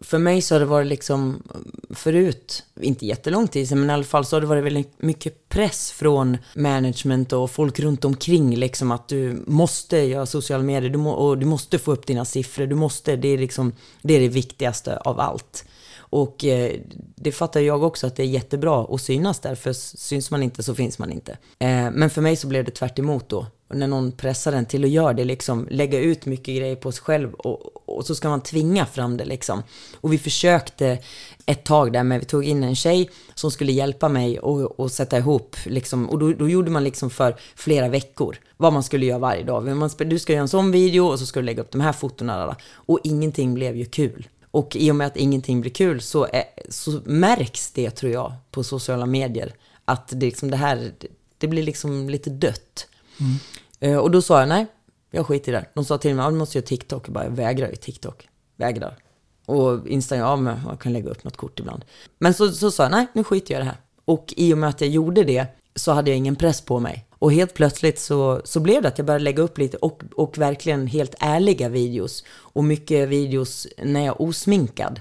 för mig så har det varit liksom förut, inte jättelång tid sedan, men i alla fall så har det varit väldigt mycket press från management och folk runt omkring liksom att du måste göra sociala medier du må, och du måste få upp dina siffror, du måste, det är liksom, det är det viktigaste av allt. Och eh, det fattar jag också att det är jättebra att synas där, för syns man inte så finns man inte. Eh, men för mig så blev det tvärt emot då. Och när någon pressar en till att göra det, liksom lägga ut mycket grejer på sig själv och, och så ska man tvinga fram det liksom. Och vi försökte ett tag där, men vi tog in en tjej som skulle hjälpa mig och, och sätta ihop, liksom, och då, då gjorde man liksom för flera veckor vad man skulle göra varje dag. Man, du ska göra en sån video och så ska du lägga upp de här fotona. Och ingenting blev ju kul. Och i och med att ingenting blir kul så, är, så märks det tror jag på sociala medier. Att det, liksom det här, det blir liksom lite dött. Eh, och då sa jag nej, jag skiter i det. De sa till mig, ja, du måste göra TikTok. Jag bara, jag vägrar ju TikTok. Vägrar. Och Instagram, ja men jag kan lägga upp något kort ibland. Men så, så sa jag, nej nu skiter jag i det här. Och i och med att jag gjorde det så hade jag ingen press på mig. Och helt plötsligt så, så blev det att jag började lägga upp lite och, och verkligen helt ärliga videos. Och mycket videos när jag är osminkad.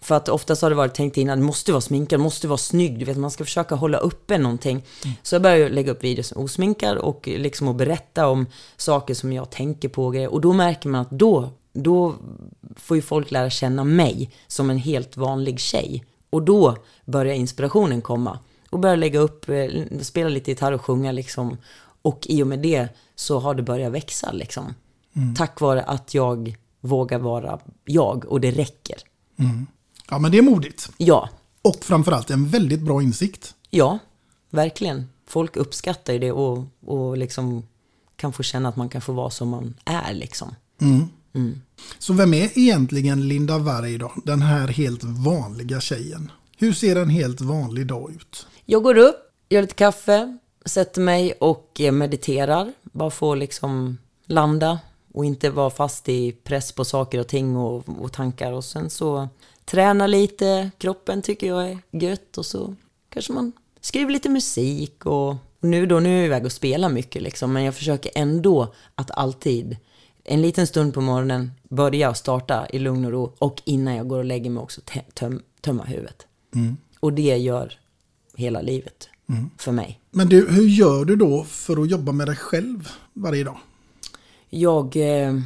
För att oftast har det varit tänkt innan, du måste vara sminkad, måste vara snygg, du vet, man ska försöka hålla uppe någonting. Så jag började lägga upp videos osminkad och liksom att berätta om saker som jag tänker på och grejer. Och då märker man att då, då får ju folk lära känna mig som en helt vanlig tjej. Och då börjar inspirationen komma. Och börjar lägga upp, eh, spela lite gitarr och sjunga liksom. Och i och med det så har det börjat växa liksom. Mm. Tack vare att jag vågar vara jag och det räcker. Mm. Ja, men det är modigt. Ja. Och framförallt en väldigt bra insikt. Ja, verkligen. Folk uppskattar ju det och, och liksom kan få känna att man kan få vara som man är liksom. Mm. Mm. Så vem är egentligen Linda Varg då? Den här helt vanliga tjejen. Hur ser en helt vanlig dag ut? Jag går upp, gör lite kaffe, sätter mig och eh, mediterar. Bara får liksom landa och inte vara fast i press på saker och ting och, och tankar. Och sen så träna lite, kroppen tycker jag är gött och så kanske man skriver lite musik och, nu då, nu är jag iväg och spelar mycket liksom, men jag försöker ändå att alltid en liten stund på morgonen börja och starta i lugn och ro och innan jag går och lägger mig också töm, tömma huvudet. Mm. Och det gör hela livet Mm. för mig. Men du, hur gör du då för att jobba med dig själv varje dag? Jag, eh,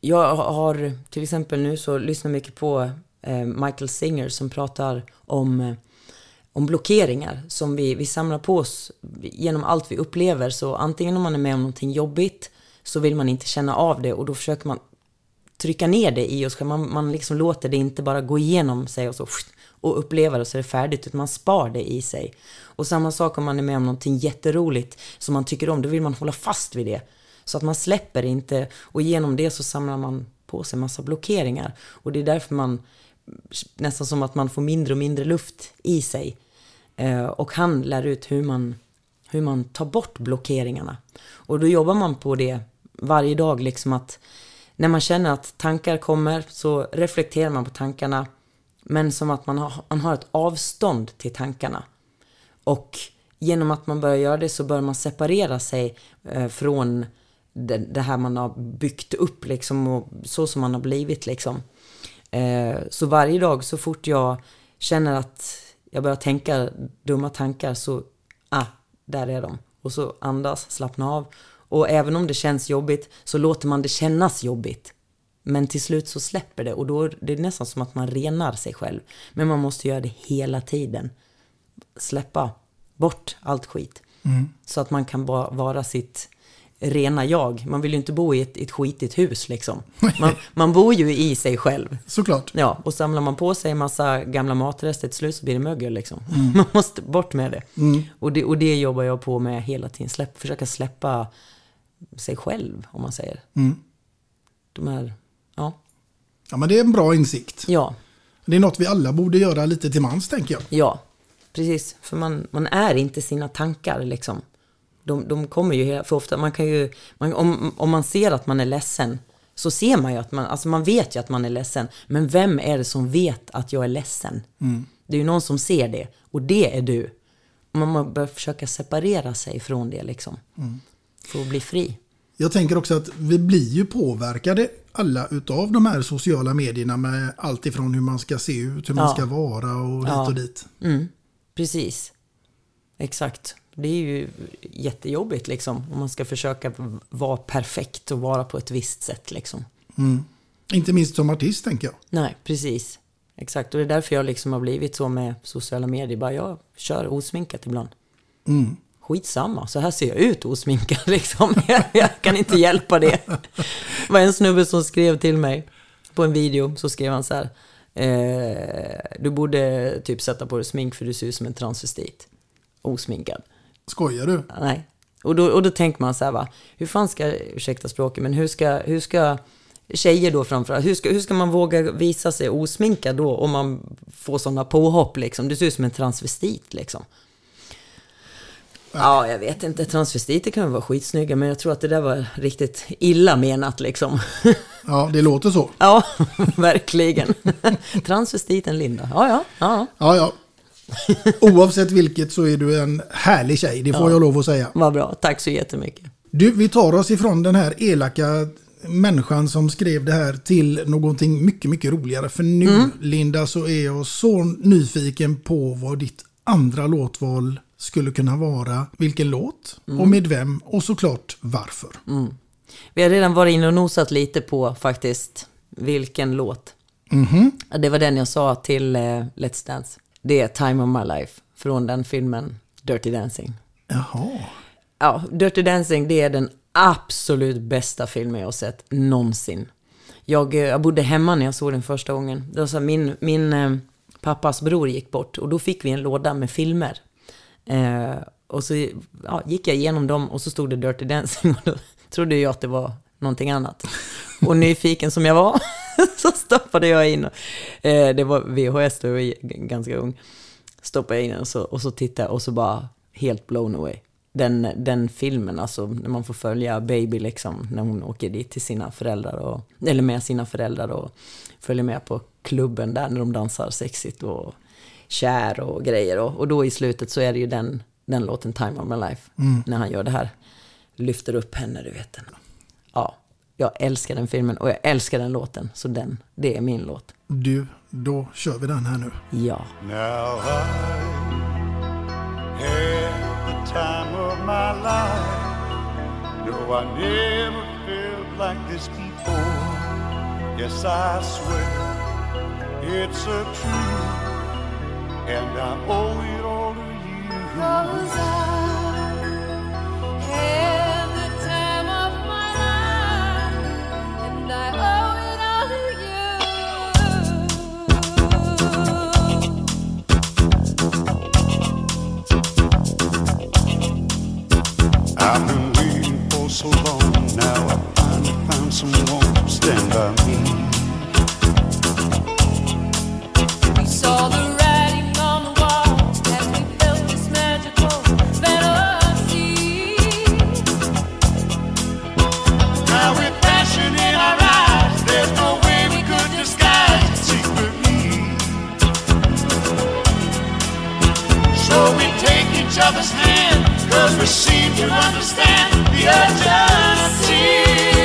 jag har till exempel nu så lyssnar mycket på eh, Michael Singer som pratar om, eh, om blockeringar som vi, vi samlar på oss genom allt vi upplever. Så antingen om man är med om någonting jobbigt så vill man inte känna av det och då försöker man trycka ner det i oss. Man, man liksom låter det inte bara gå igenom sig och så och uppleva det så är det färdigt, utan man spar det i sig. Och samma sak om man är med om någonting jätteroligt som man tycker om, då vill man hålla fast vid det. Så att man släpper inte och genom det så samlar man på sig massa blockeringar. Och det är därför man, nästan som att man får mindre och mindre luft i sig. Eh, och han lär ut hur man, hur man tar bort blockeringarna. Och då jobbar man på det varje dag, liksom att när man känner att tankar kommer så reflekterar man på tankarna. Men som att man har, man har ett avstånd till tankarna. Och genom att man börjar göra det så börjar man separera sig eh, från det, det, här man har byggt upp liksom och så som man har blivit liksom. Eh, så varje dag så fort jag känner att jag börjar tänka dumma tankar så, ah, där är de. Och så andas, slappna av. Och även om det känns jobbigt så låter man det kännas jobbigt. Men till slut så släpper det och då är det nästan som att man renar sig själv. Men man måste göra det hela tiden. Släppa bort allt skit. Mm. Så att man kan bara vara sitt rena jag. Man vill ju inte bo i ett, ett skitigt hus liksom. Man, man bor ju i sig själv. Såklart. Ja, och samlar man på sig en massa gamla matrester till slut så blir det mögel liksom. Mm. Man måste bort med det. Mm. Och det. Och det jobbar jag på med hela tiden. Släpp, försöka släppa sig själv, om man säger. Mm. De här, ja. Ja, men det är en bra insikt. Ja. Det är något vi alla borde göra lite till mans, tänker jag. Ja, precis. För man, man är inte sina tankar liksom. De, de kommer ju för ofta, man kan ju, man, om, om man ser att man är ledsen så ser man ju att man, alltså man vet ju att man är ledsen. Men vem är det som vet att jag är ledsen? Mm. Det är ju någon som ser det och det är du. Man bör försöka separera sig från det liksom. Mm. För att bli fri. Jag tänker också att vi blir ju påverkade alla utav de här sociala medierna med allt ifrån hur man ska se ut, hur man Ja. ska vara och dit Ja. och dit. Mm, precis. Exakt. Det är ju jättejobbigt liksom. Om man ska försöka vara perfekt och vara på ett visst sätt liksom. Mm. Inte minst som artist, tänker jag. Nej, precis. Exakt. Och det är därför jag liksom har blivit så med sociala medier. Bara jag kör osminkat ibland. Mm. Skitsamma, så här ser jag ut osminkad liksom. Jag, kan inte hjälpa det. Det var en snubbe som skrev till mig på en video, så skrev han så här. Eh, du borde typ sätta på dig smink för du ser ut som en transvestit. Osminkad. Skojar du? Nej. Och då, och då tänker man så här va, hur fan ska, ursäkta språket, men hur ska, hur ska tjejer då framförallt, hur ska, hur ska man våga visa sig osminkad då om man får sådana påhopp liksom? Du ser ut som en transvestit liksom. Ja, jag vet inte. Transvestiter kan väl vara skitsnygga, men jag tror att det där var riktigt illa menat liksom. Ja, det låter så. Ja, verkligen. Transvestiten Linda. Ja, ja, ja. Ja, ja. Oavsett vilket så är du en härlig tjej, det får Ja. jag lov att säga. Vad bra. Tack så jättemycket. Du, vi tar oss ifrån den här elaka människan som skrev det här till någonting mycket, mycket roligare. För nu, Mm. Linda, så är jag så nyfiken på vad ditt andra låtval skulle kunna vara. Vilken låt Mm. och med vem och såklart varför. Mm. Vi har redan varit inne och nosat lite på faktiskt vilken låt. Mhm. Ja, Det var den jag sa till eh, Let's Dance. Det är Time of My Life från den filmen Dirty Dancing. Jaha. Ja, Dirty Dancing det är den absolut bästa filmen jag har sett någonsin. Jag, eh, jag bodde hemma när jag såg den första gången. Det var så här, min min eh, pappas bror gick bort och då fick vi en låda med filmer. Eh, och så ja, gick jag igenom dem och så stod det Dirty Dancing och då trodde jag att det var någonting annat. Och nyfiken som jag var så stoppade jag in, eh, det var VHS då jag var ganska ung, stoppade jag in den och så, och så tittade jag och så bara helt blown away. Den, den filmen, alltså när man får följa Baby liksom, när hon åker dit till sina föräldrar, och, eller med sina föräldrar och följer med på klubben där när de dansar sexigt och kär och grejer. Och, och då i slutet så är det ju den, den låten Time of My Life, Mm. när han gör det här. Lyfter upp henne, du vet. Den. Ja, jag älskar den filmen och jag älskar den låten. Så den, det är min låt. Du, då kör vi den här nu. Ja. Now I had the time of my life. No, I never felt like this before. Yes, I swear it's a truth, and I owe it all to you. Cause I had the time of my life, and I owe it all to you. I've been waiting for so long, now I finally found someone to stand by me. We saw the each other's hand, cause we seem to understand the urgency.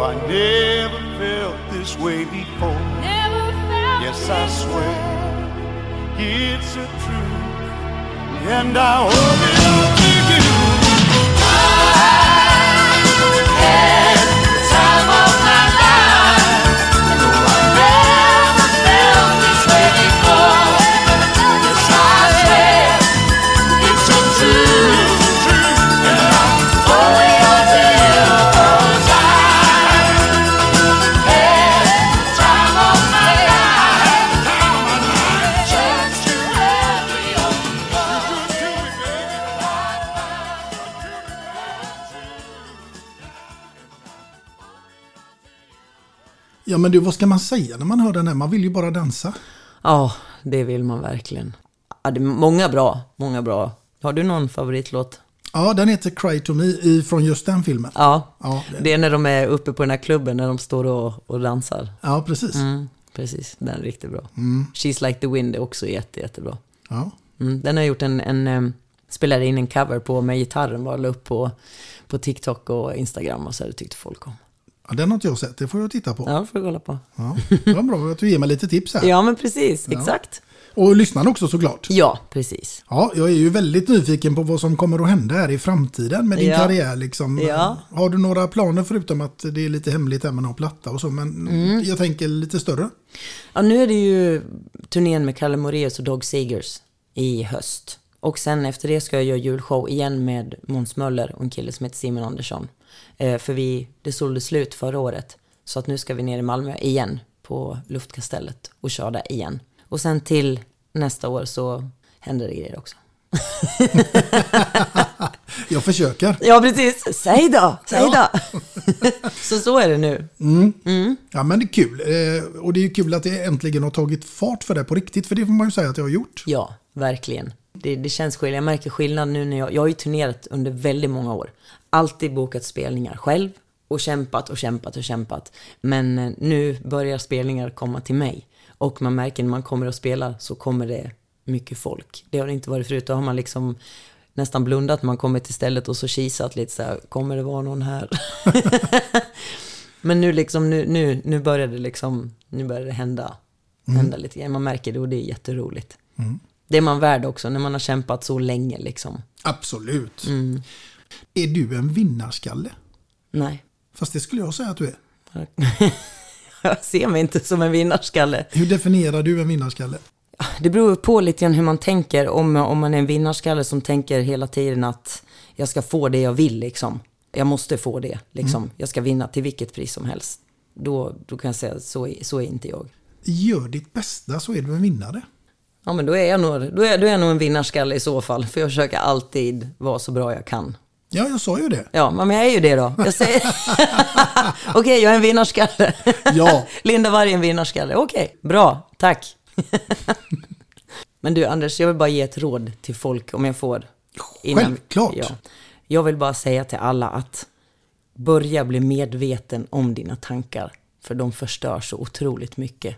I never felt this way before. Never felt Yes, I swear it's a truth, and I hope it men du, vad ska man säga när man hör den här? Man vill ju bara dansa. Ja, det vill man verkligen. Ja, det är många bra, många bra. Har du någon favoritlåt? Ja, den heter Cry to Me från just den filmen. Ja, Ja, det- det är när de är uppe på den här klubben, när de står och, och dansar. Ja, precis. Mm, precis, den är riktigt bra. Mm. She's like the wind är också jätte, jättebra. Ja. Mm, den har jag gjort en, en spelade in en cover på med gitarren, bara la upp på, på TikTok och Instagram och så här, det tyckte folk om. Ja, den har inte jag sett, det får jag titta på. Ja, får du kolla på. Ja, det var bra att du ger mig lite tips här. Ja, men precis, Ja. exakt. Och lyssnarna också såklart. Ja, precis. Ja, jag är ju väldigt nyfiken på vad som kommer att hända här i framtiden med din Ja. karriär. Liksom. Ja. Har du några planer förutom att det är lite hemligt här med någon platta och så, men Mm. jag tänker lite större. Ja, nu är det ju turnén med Kalle Moraeus och Dog Seegers i höst. Och sen efter det ska jag göra julshow igen med Måns Möller och en kille som heter Simon Andersson. Eh, för vi, det sålde slut förra året. Så att nu ska vi ner i Malmö igen på Luftkastellet och köra där igen. Och sen till nästa år så händer det grejer också. Jag försöker. Ja, precis. Säg då, säg Ja. då. så så är det nu. Mm. Ja, men det är kul. Eh, Och det är ju kul att det äntligen har tagit fart för det på riktigt, för det får man ju säga att jag har gjort. Ja, verkligen. Det, det känns skillnad. Jag märker skillnad nu när jag... Jag har ju turnerat under väldigt många år. Alltid bokat spelningar själv. Och kämpat och kämpat och kämpat. Men eh, nu börjar spelningar komma till mig. Och man märker när man kommer och spelar så kommer det mycket folk. Det har det inte varit förut. Då har man liksom nästan blundat när man kommer till stället och så kisat lite så här, kommer det vara någon här? Men nu liksom, nu, nu, nu börjar det liksom, nu börjar det hända, hända lite grann. Man märker det och det är jätteroligt. Mm. Det är man värd också när man har kämpat så länge liksom. Absolut. Mm. Är du en vinnarskalle? Nej. Fast det skulle jag säga att du är. Jag ser mig inte som en vinnarskalle. Hur definierar du en vinnarskalle? Det beror på lite grann hur man tänker. Om, om man är en vinnarskalle som tänker hela tiden att jag ska få det jag vill liksom. Jag måste få det liksom. Mm. Jag ska vinna till vilket pris som helst. Då, då kan jag säga att så, är- så är inte jag. Gör ditt bästa så är du en vinnare. Ja men då är jag nog, då är, då är jag nog en vinnarskalle i så fall. För jag försöker alltid vara så bra jag kan. Ja, jag sa ju det. Ja, men jag är ju det då. Jag säger... Okej, jag är en vinnarskalle. Ja. Linda Varg är en vinnarskalle. Okej, bra, tack. men du Anders, jag vill bara ge ett råd till folk om jag får. Självklart. Ja. Jag vill bara säga till alla att börja bli medveten om dina tankar. För de förstör så otroligt mycket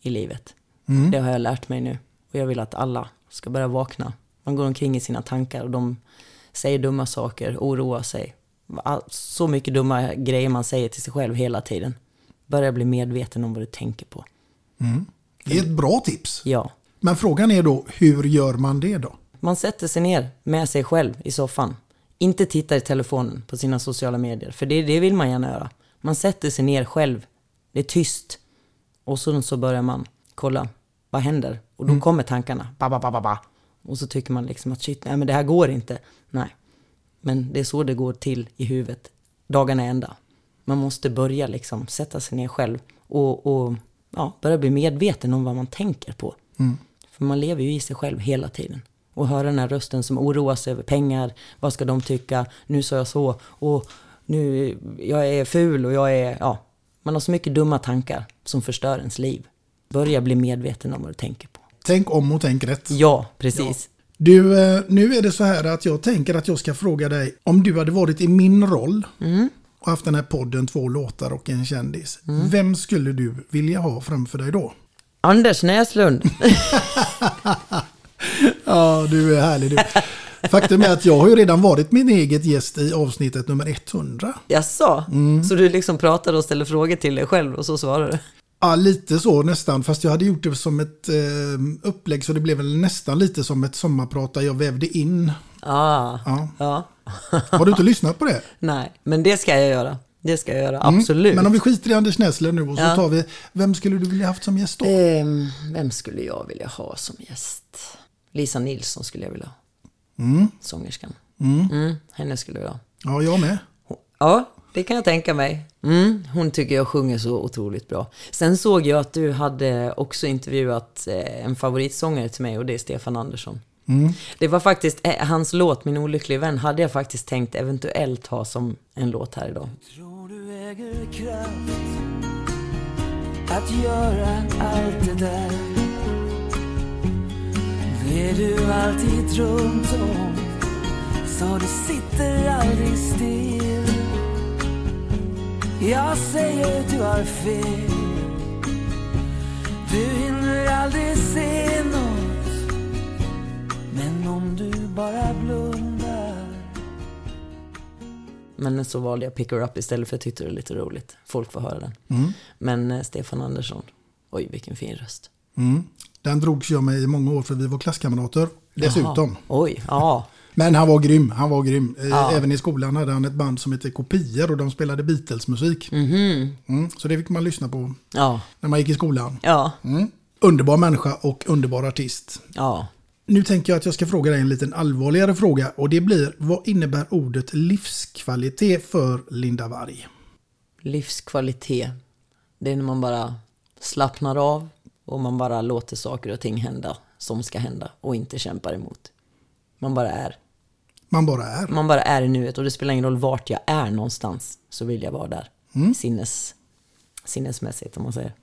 i livet. Mm. Det har jag lärt mig nu. Och jag vill att alla ska börja vakna. Man går omkring i sina tankar och de säger dumma saker, oroar sig. All- Så mycket dumma grejer man säger till sig själv hela tiden. Börja bli medveten om vad du tänker på. Mm. Det är ett bra tips. Ja. Men frågan är då, hur gör man det då? Man sätter sig ner med sig själv i soffan. Inte tittar i telefonen på sina sociala medier, för det, det vill man gärna göra. Man sätter sig ner själv. Det är tyst. Och så, så börjar man kolla, vad händer? Och då kommer tankarna, ba, ba, ba, ba, ba. Och så tycker man liksom att shit, nej men det här går inte. Nej. Men det är så det går till i huvudet, dagarna ända. Man måste börja liksom sätta sig ner själv och, och ja, börja bli medveten om vad man tänker på. Mm. För man lever ju i sig själv hela tiden. Och höra den här rösten som oroar sig över pengar, vad ska de tycka, nu sa jag så, och nu, jag är ful och jag är, ja. Man har så mycket dumma tankar som förstör ens liv. Börja bli medveten om vad du tänker på. Tänk om och tänk rätt. Ja, precis. Du, eh, nu är det så här att jag tänker att jag ska fråga dig om du hade varit i min roll och haft den här podden Två låtar och en kändis. Vem skulle du vilja ha framför dig då? Anders Näslund. Ja, du är härlig du. Faktum är att jag har ju redan varit min eget gäst i avsnittet nummer 100. Jaså? Så du liksom pratade och ställde frågor till dig själv och så svarade du? Ja, lite så nästan. Fast jag hade gjort det som ett eh, upplägg så det blev väl nästan lite som ett sommarprat där jag vävde in. Ah, Ja. ja. Har du inte lyssnat på det? Nej, men det ska jag göra. Det ska jag göra, absolut. Mm. Men om vi skiter i Anders Näsler nu och så Ja. tar vi, vem skulle du vilja haft som gäst då? Ehm, vem skulle jag vilja ha som gäst? Lisa Nilsson skulle jag vilja ha. Mm. Sångerskan. Mm. Mm, henne skulle jag ha. Ja, jag med. Ja, det kan jag tänka mig. Mm, hon tycker jag sjunger så otroligt bra. Sen såg jag att du hade också intervjuat eh, en favoritsångare till mig och det är Stefan Andersson. Mm. Det var faktiskt eh, hans låt Min olyckliga vän hade jag faktiskt tänkt eventuellt ha som en låt här idag. Tror du äger kraft att göra allt det där Det du alltid drömt om så du sitter aldrig still Jag säger du har fel Du hinner aldrig se något Men om du bara blundar Men så valde jag Pick Her Up istället för jag tyckte det var lite roligt. Folk får höra den. Mm. Men eh, Stefan Andersson, oj vilken fin röst. Mm. Den drogs jag med i många år för vi var klasskamrater dessutom. Jaha. Oj, ja. Men han var grym, han var grym. Eh, Ja. Även i skolan hade han ett band som hette Kopior och de spelade Beatles-musik. Mhm. Mm, så det fick man lyssna på Ja. när man gick i skolan. Ja. Mm. Underbar människa och underbar artist. Ja. Nu tänker jag att jag ska fråga dig en liten allvarligare fråga och det blir vad innebär ordet livskvalitet för Linda Varg? Livskvalitet. Det är när man bara slappnar av och man bara låter saker och ting hända som ska hända och inte kämpar emot. Man bara är. Man bara är. Man bara är i nuet och det spelar ingen roll vart jag är någonstans så vill jag vara där. Mm. Sinnes, sinnesmässigt om man säger.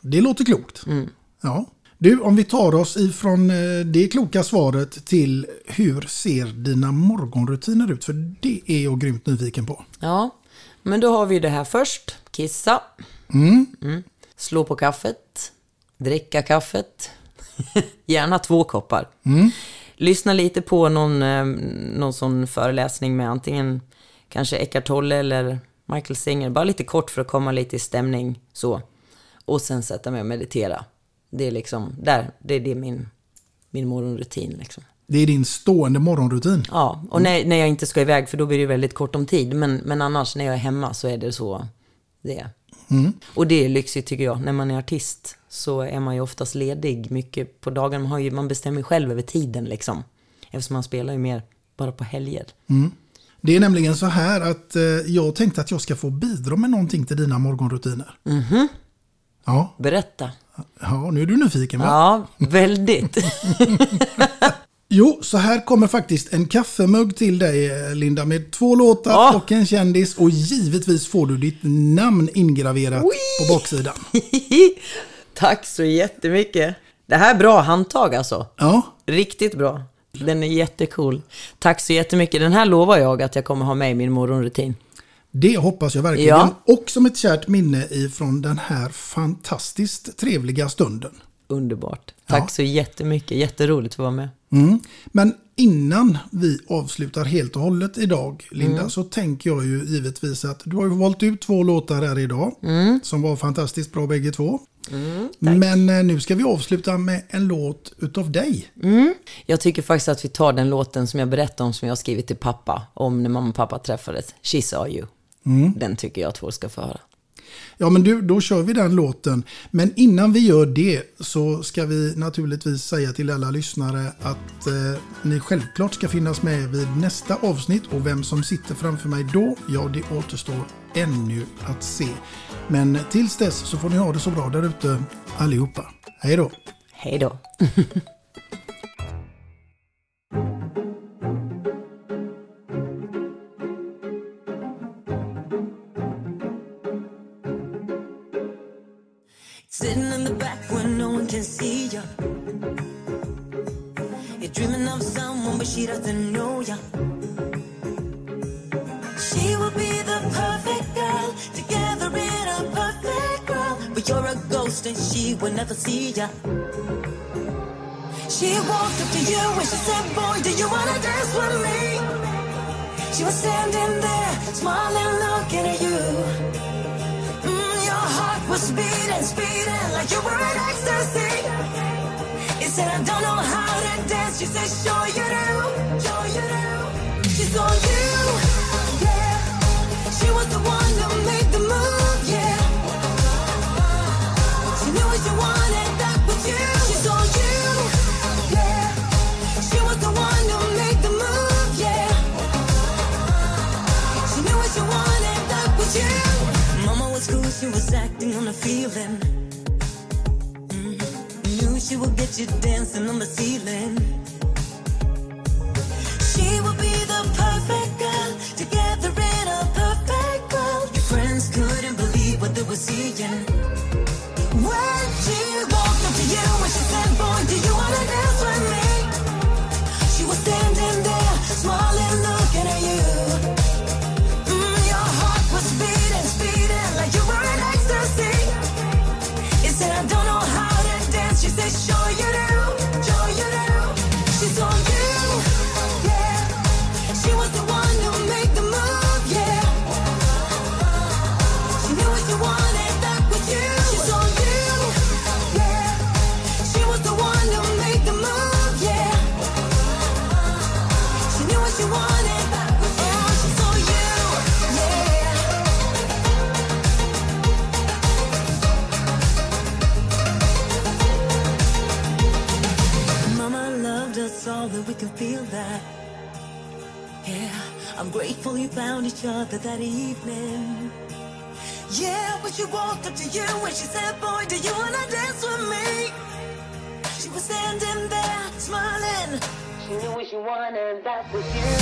Det låter klokt. Mm. Ja. Du, om vi tar oss ifrån eh, det kloka svaret till hur ser dina morgonrutiner ut? För det är jag grymt nyfiken på. Ja, men då har vi det här först. Kissa. Mm. Mm. Slå på kaffet. Dricka kaffet. Gärna två koppar. Mm. Lyssna lite på någon, eh, någon sån föreläsning med antingen kanske Eckart Tolle eller Michael Singer. Bara lite kort för att komma lite i stämning så. Och sen sätta mig och meditera. Det är liksom, där, det är det min, min morgonrutin liksom. Det är din stående morgonrutin. Ja, och när, när jag inte ska iväg för då blir det väldigt kort om tid. Men, men annars när jag är hemma så är det så det är. Mm. Och det är lyxigt tycker jag. När man är artist så är man ju oftast ledig mycket på dagen. Man, har ju, man bestämmer ju själv över tiden liksom. Eftersom man spelar ju mer bara på helger. Mm. Det är nämligen så här att eh, jag tänkte att jag ska få bidra med någonting till dina morgonrutiner. Mhm. Ja. Berätta. Ja, nu är du nyfiken va? Ja, väldigt. Jo, så här kommer faktiskt en kaffemugg till dig eh, Linda med två låtar Ja. och en kändis och givetvis får du ditt namn ingraverat på baksidan. Tack så jättemycket. Det här är bra handtag alltså. Ja. Riktigt bra. Den är jättecool. Tack så jättemycket. Den här lovar jag att jag kommer ha med i min morgonrutin. Det hoppas jag verkligen. Ja. Och som ett kärt minne ifrån den här fantastiskt trevliga stunden. Underbart. Tack så jättemycket. Jätteroligt att vara med. Mm. Men innan vi avslutar helt och hållet idag, Linda, Mm. så tänker jag ju givetvis att du har ju valt ut två låtar här idag Mm. som var fantastiskt bra bägge två. Mm, Men eh, nu ska vi avsluta med en låt utav dig. Mm. Jag tycker faktiskt att vi tar den låten som jag berättade om som jag skrivit till pappa om när mamma och pappa träffades. She saw you. Mm. Den tycker jag att folk ska få höra. Ja, men du, då kör vi den låten. Men innan vi gör det så ska vi naturligtvis säga till alla lyssnare att eh, ni självklart ska finnas med vid nästa avsnitt och vem som sitter framför mig då, ja det återstår ännu att se. Men tills dess så får ni ha det så bra där ute allihopa. Hej då! Hej då! Sitting in the back where no one can see ya. You're dreaming of someone, but she doesn't know ya. She will be the perfect girl, together in a perfect world. But you're a ghost and she will never see ya. She walked up to you and she said, Boy, do you wanna dance with me? She was standing there, smiling, looking at you. Was beating, speeding like you were in ecstasy. You said, I don't know how to dance. You said, sure you do, sure you do. She saw you, yeah. She was the one who made the she was acting on a feeling. Mm. Knew she would get you dancing on the ceiling. She would be the perfect girl, together in a perfect world. Your friends couldn't believe what they were seeing. When she walked up to you and she said, Boy, do you wanna dance with me? Wanted, that was you. She saw you,